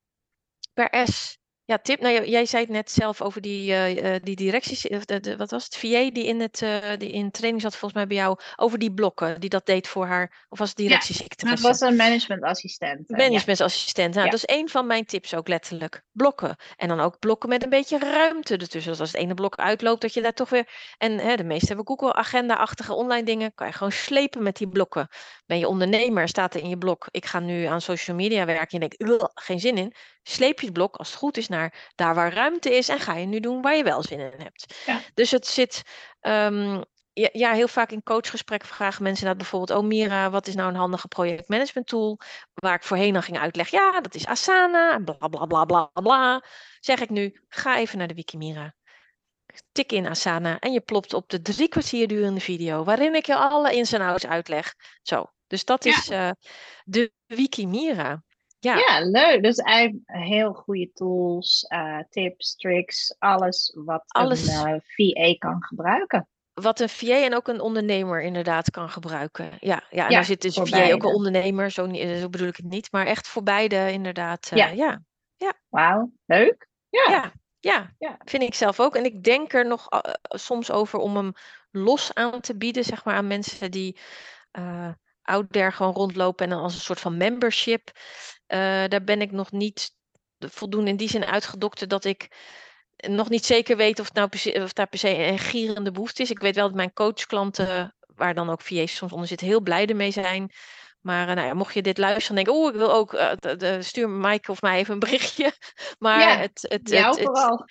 per S ja, tip. Nou, jij- zei het net zelf over die, eh, eh, die directies. of De, de, wat was het? VA die in, het, eh, die in training zat, volgens mij bij jou. Over die blokken. Die dat deed voor haar. Of was het
Dat
directiesecretaresse?
was een managementassistent. eh, ja.
Managementassistent. Nou,
Ja.
dat is één van mijn tips ook letterlijk. Blokken. En dan ook blokken met een beetje ruimte ertussen. Dus als het ene blok uitloopt, dat je daar toch weer... En hè, de meeste hebben Google Agenda-achtige online dingen. Kan je gewoon slepen met die blokken. Ben je ondernemer, staat er in je blok. Ik ga nu aan social media werken. En je denkt, "Ugh, geen zin in. Sleep je het blok, als het goed is, naar daar waar ruimte is. En ga je nu doen waar je wel zin in hebt.
Ja.
Dus het zit... ehm, ja, ja, heel vaak in coachgesprekken vragen mensen dat bijvoorbeeld... Oh Mira, wat is nou een handige projectmanagement tool? Waar ik voorheen dan ging uitleggen... Ja, dat is Asana, bla bla bla bla bla. Zeg ik nu, ga even naar de Wikimira. Tik in Asana en je plopt op de drie kwartier durende video... waarin ik je alle ins en outs uitleg. Zo, dus dat
Ja.
is eh, de Wikimira. Ja,
Ja, leuk. Dus eigenlijk heel goede tools, eh, tips, tricks, alles wat
Alles.
een eh, VA kan gebruiken.
wat een VA en ook een ondernemer inderdaad kan gebruiken. Ja, ja en
Ja,
daar zit dus
voor
VA ook een ondernemer, zo, niet- zo bedoel ik het niet. Maar echt voor beide inderdaad. eh,
Ja.
ja.
Wauw, leuk. Ja,
Ja, ja,
Ja.
vind ik zelf ook. En ik denk er nog eh, soms over om hem los aan te bieden, zeg maar, aan mensen die eh out there gewoon rondlopen en dan als een soort van membership. Eh, daar ben ik nog niet voldoende in die zin uitgedokterd dat ik nog niet zeker weet of, het nou of daar per se een gierende behoefte is. Ik weet wel dat mijn coachklanten, waar dan ook VA's soms onder zitten, heel blij ermee zijn. Maar eh, nou ja, mocht je dit luisteren en denken, oh, ik wil ook, eh, de- de- stuur Mike of mij even een berichtje. Maar
Ja,
het, het,
jou
het, het-
vooral.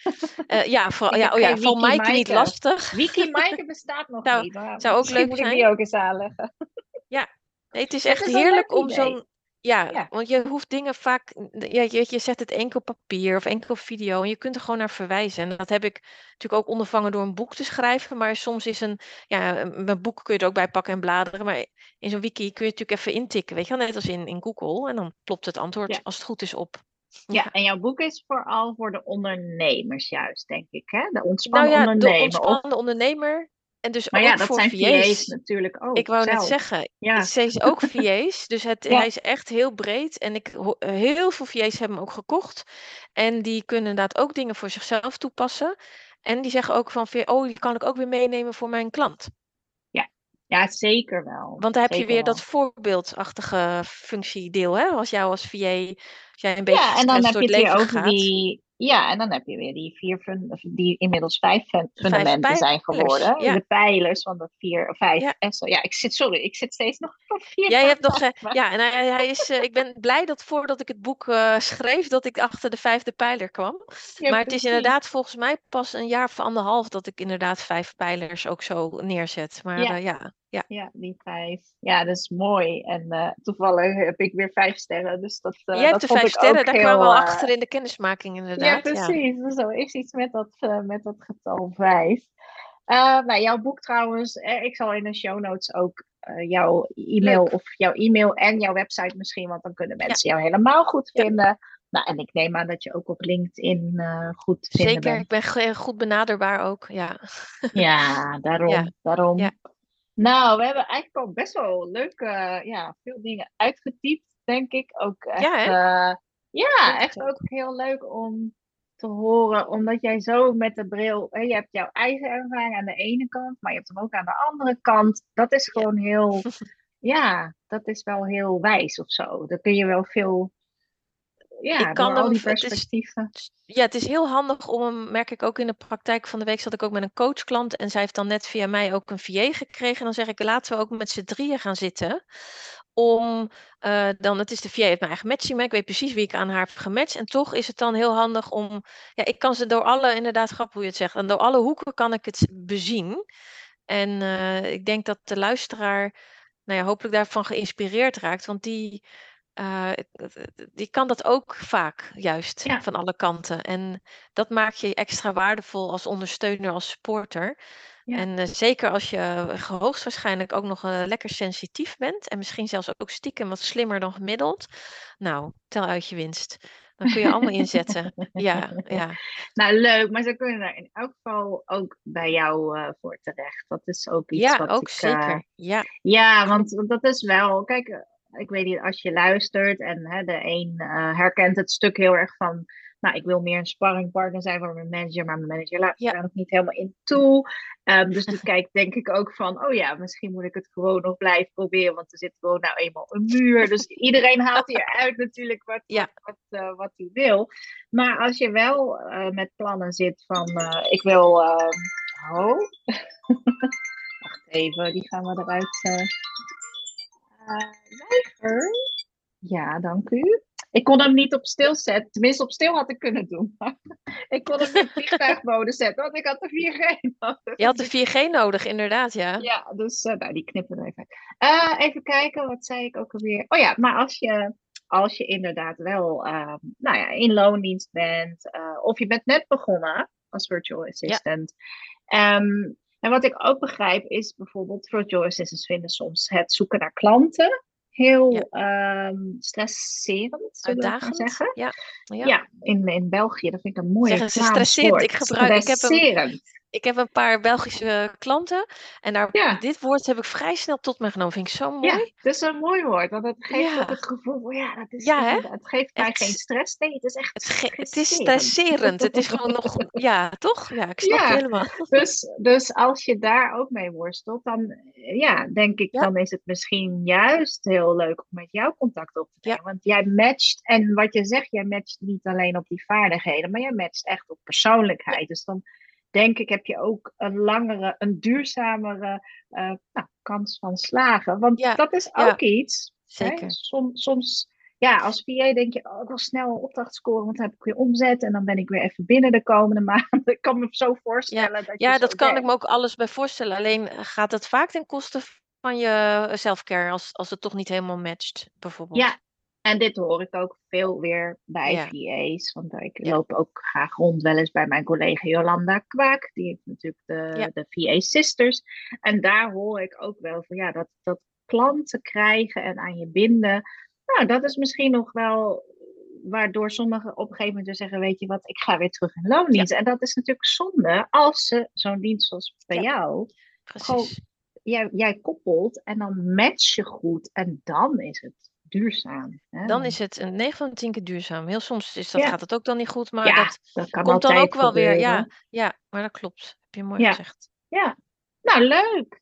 ja, vooral,
Ik
ja, oh ja, val Mike niet lastig.
Wiki Maaike bestaat nog
Zou-
niet.
Zou ook leuk
moet ik
zijn.
die ook eens aanleggen.
Nee, het is
Het
echt
is
heerlijk om zo'n. Ja,
Ja.
want je hoeft dingen vaak. Ja, je, je zet het enkel papier of enkel video en je kunt er gewoon naar verwijzen. En dat heb ik natuurlijk ook ondervangen door een boek te schrijven. Maar soms is een. Ja, een boek kun je er ook bij pakken en bladeren. Maar in zo'n wiki kun je natuurlijk even intikken. Weet je wel, net als in, in Google. En dan plopt het antwoord
Ja.
als het goed is op.
Ja, en jouw boek is vooral voor de ondernemers juist, denk ik. Hè? De
Nou
ontspannen
ja, de
ondernemer. Of,
ontspannen ondernemer. En dus
maar
ook
ja, dat
voor
zijn
VA's.
VA's natuurlijk ook.
Ik wou net zeggen,
Ja,
Ze is ook VA's, dus het,
Ja.
hij is echt heel breed. En ik, eh, heel veel VA's hebben hem ook gekocht. En die kunnen inderdaad ook dingen voor zichzelf toepassen. En die zeggen ook van, "Veer, oh, die kan ik ook weer meenemen voor mijn klant.
ja, zeker wel.
Want daar heb je weer
wel.
dat voorbeeldachtige functiedeel, hè? Als jou als VA, als jij een beetje
Ja, en dan heb je weer
gaat.
die. Ja, en dan heb je weer die vier, fun- of die inmiddels vijf fun-
Vijf
fundamenten zijn geworden.
ja.
De pijlers van de vier, of vijf.
Ja.
en zo. Ja, ik zit, sorry, ik zit steeds nog op vier.
Jij hebt nog, eh, ja, en hij, hij is, eh, ik ben blij dat voordat ik het boek eh, schreef, dat ik achter de vijfde pijler kwam.
Ja,
maar het is inderdaad volgens mij pas een jaar of anderhalf dat ik inderdaad vijf pijlers ook zo neerzet. Maar
ja,
ja. Ja,
die vijf. Ja, dat is mooi. En eh, toevallig heb ik weer vijf sterren. Dus dat, eh,
Jij hebt
dat
de
vond
vijf sterren, daar
heel,
kwamen we al
eh,
achter in de kennismaking inderdaad. Ja,
precies. Dus Zo is iets met dat, met dat getal vijf. Nou, jouw boek trouwens, eh, ik zal in de show notes ook jouw e-mail
Leuk.
of jouw e-mail en jouw website misschien, want dan kunnen mensen jou helemaal goed vinden. Nou, en ik neem aan dat je ook op LinkedIn eh, goed te
Zeker,
bent.
ik ben goed benaderbaar ook. Ja,
Ja, daarom.
Ja,
daarom.
ja.
Nou, we hebben eigenlijk al best wel leuke, eh, ja, veel dingen uitgetypt, denk ik. Ook echt,
Ja,
eh, ja, echt
ik
ook heel leuk om te horen, omdat jij zo met de bril, hè, je hebt jouw eigen ervaring aan de ene kant, maar je hebt hem ook aan de andere kant. Dat is gewoon heel, ja, dat is wel heel wijs of zo. Dan kun je wel veel, ja,
Ik kan
door al
hem,
die
het is,
perspectieven.
ja, het is heel handig om hem, merk ik ook in de praktijk van de week, zat ik ook met een coachklant en zij heeft dan net via mij ook een VA gekregen. En dan zeg ik, laten we ook met z'n drieën gaan zitten om uh, dan, het is de VA uit mijn eigen matching, maar ik weet precies wie ik aan haar heb gematcht. En toch is het dan heel handig om, ja, ik kan ze door alle, inderdaad grappig hoe je het zegt, en door alle hoeken kan ik het bezien. En uh, ik denk dat de luisteraar, nou ja, hopelijk daarvan geïnspireerd raakt, want die, uh, die kan dat ook vaak juist
Ja.
van alle kanten. En dat maakt je extra waardevol als ondersteuner, als supporter.
Ja.
En uh, zeker als je hoogstwaarschijnlijk ook nog uh, lekker sensitief bent en misschien zelfs ook stiekem wat slimmer dan gemiddeld. Nou, tel uit je winst. Dan kun je allemaal inzetten. Ja, ja.
Nou, leuk. Maar ze kunnen daar in elk geval ook bij jou uh, voor terecht. Dat is ook iets
Ja,
wat
ook
ik...
zeker. Ja,
Ja, want, want dat is wel... Kijk, eh, ik weet niet, als je luistert en hè, de een eh, herkent het stuk heel erg van... Nou, ik wil meer een sparringpartner zijn voor mijn manager, maar mijn manager laat
Ja.
daar nog niet helemaal in toe. Ehm, dus die kijkt denk ik ook van, oh ja, misschien moet ik het gewoon nog blijven proberen, want er zit gewoon nou eenmaal een muur. Dus iedereen haalt hieruit natuurlijk wat,
Ja.
wat, eh, wat hij wil. Maar als je wel eh, met plannen zit van, ik wil, oh, wacht even, die gaan we eruit. Eh eh. Ja, dank u. Ik kon hem niet op stil zetten. Tenminste, op stil had ik kunnen doen. ik kon hem niet op vliegtuigmode zetten, want ik had de 4G nodig.
je had de 4G nodig, inderdaad, ja.
Ja, dus uh, nou, die knippen we even. Uh, even kijken, wat zei ik ook alweer? Oh ja, maar als je, als je inderdaad wel uh, nou ja, in loondienst bent, of je bent net begonnen als virtual assistant. Ja. Um, en wat ik ook begrijp is bijvoorbeeld virtual assistants vinden soms het zoeken naar klanten heel ja. um, stresserend,
Uitdagend,
zeggen.
Ja.
Ja. ja, in, in België, dat vind ik een mooie
Zeggen ze stresserend. Ik gebruik, ik heb een, ik heb een paar Belgische klanten en daar,
ja.
dit woord heb ik vrij snel tot me genomen. Vind ik zo mooi.
Ja, dat is een mooi woord, want het geeft ook het gevoel, ja, dat is,
ja, hè?
het geeft mij
het,
geen stress. Nee, het is echt
het, ge- het is stresserend. het is gewoon nog, ja, toch? Ja, ik snap
ja,
je helemaal.
Dus, dus als je daar ook mee worstelt, dan ja, denk ik, dan is het misschien juist heel leuk om met jou contact op te nemen. Want jij matcht, en wat je zegt, jij matcht niet alleen op die vaardigheden, maar jij matcht echt op persoonlijkheid. Dus dan denk ik, heb je ook een langere, een duurzamere uh, nou, kans van slagen. Want
ja,
dat is ook
ja,
iets.
Zeker.
Hè? Som, soms, ja, als VA denk je, oh, ik wil snel een opdracht scoren, want dan heb ik weer omzet en dan ben ik weer even binnen de komende maanden. Ik kan me zo voorstellen.
Ja,
dat,
ja, dat kan
denkt.
ik me ook alles bij voorstellen. Alleen gaat het vaak ten koste van je selfcare als, als het toch niet helemaal matcht, bijvoorbeeld.
Ja, en dit hoor ik ook veel weer bij
Ja.
VA's. Want ik
Ja.
loop ook graag rond wel eens bij mijn collega Jolanda Kwaak. Die heeft natuurlijk de,
Ja.
de VA Sisters. En daar hoor ik ook wel van ja, dat, dat klanten krijgen en aan je binden. Nou, dat is misschien nog wel waardoor sommigen op een gegeven moment zeggen, weet je wat, ik ga weer terug in loondienst. En dat is natuurlijk zonde als ze zo'n dienst zoals bij jou,
Precies.
jij, jij koppelt en dan match je goed. En dan is het duurzaam. Hè?
Dan is het een 9 van de 10 keer duurzaam. Heel soms is dat,
Ja.
gaat het ook dan niet goed, maar
ja,
dat
dat kan
komt dan ook wel weer. Ja, ja, maar dat klopt. Heb je mooi
Ja.
gezegd.
Ja, nou leuk.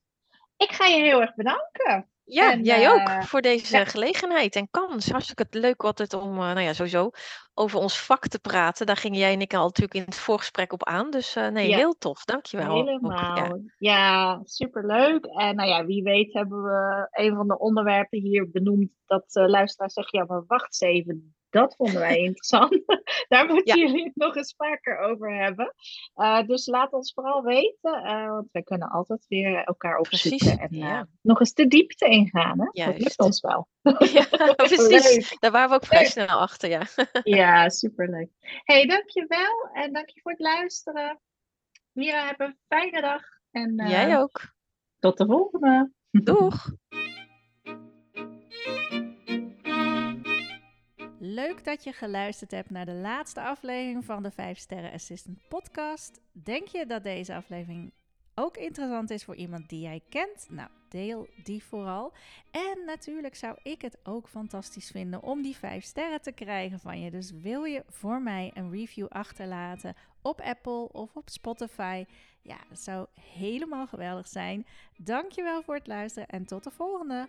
Ik ga je heel erg bedanken.
Ja,
En,
jij
eh,
ook voor deze
ja.
gelegenheid en kans. Hartstikke leuk altijd om, eh, nou ja, sowieso over ons vak te praten. Daar gingen jij en ik al natuurlijk in het voorgesprek op aan. Dus eh, nee,
Ja.
heel tof. Dankjewel.
Helemaal.
Ja.
Ja. superleuk. En nou ja, wie weet hebben we een van de onderwerpen hier benoemd dat luisteraars zeggen, ja, maar wacht eens even. Dat vonden wij interessant. Daar moeten
Ja.
jullie het nog eens vaker over hebben. Uh, dus laat ons vooral weten, uh, want wij kunnen altijd weer elkaar opzoeken
Precies,
en uh,
ja.
nog eens de diepte ingaan. Hè? Dat lukt ons wel.
Ja, precies.
Leuk.
Daar waren we ook vrij snel achter, ja.
Ja, superleuk. hey, dankjewel en dank je voor het luisteren. Mira, heb een fijne dag en
Jij ook.
tot de volgende.
Doeg.
Leuk dat je geluisterd hebt naar de laatste aflevering van de 5 Sterren Assistant podcast. Denk je dat deze aflevering ook interessant is voor iemand die jij kent? Nou, deel die vooral. En natuurlijk zou ik het ook fantastisch vinden om die 5 sterren te krijgen van je. Dus wil je voor mij een review achterlaten op Apple of op Spotify? Ja, dat zou helemaal geweldig zijn. Dankjewel voor het luisteren en tot de volgende.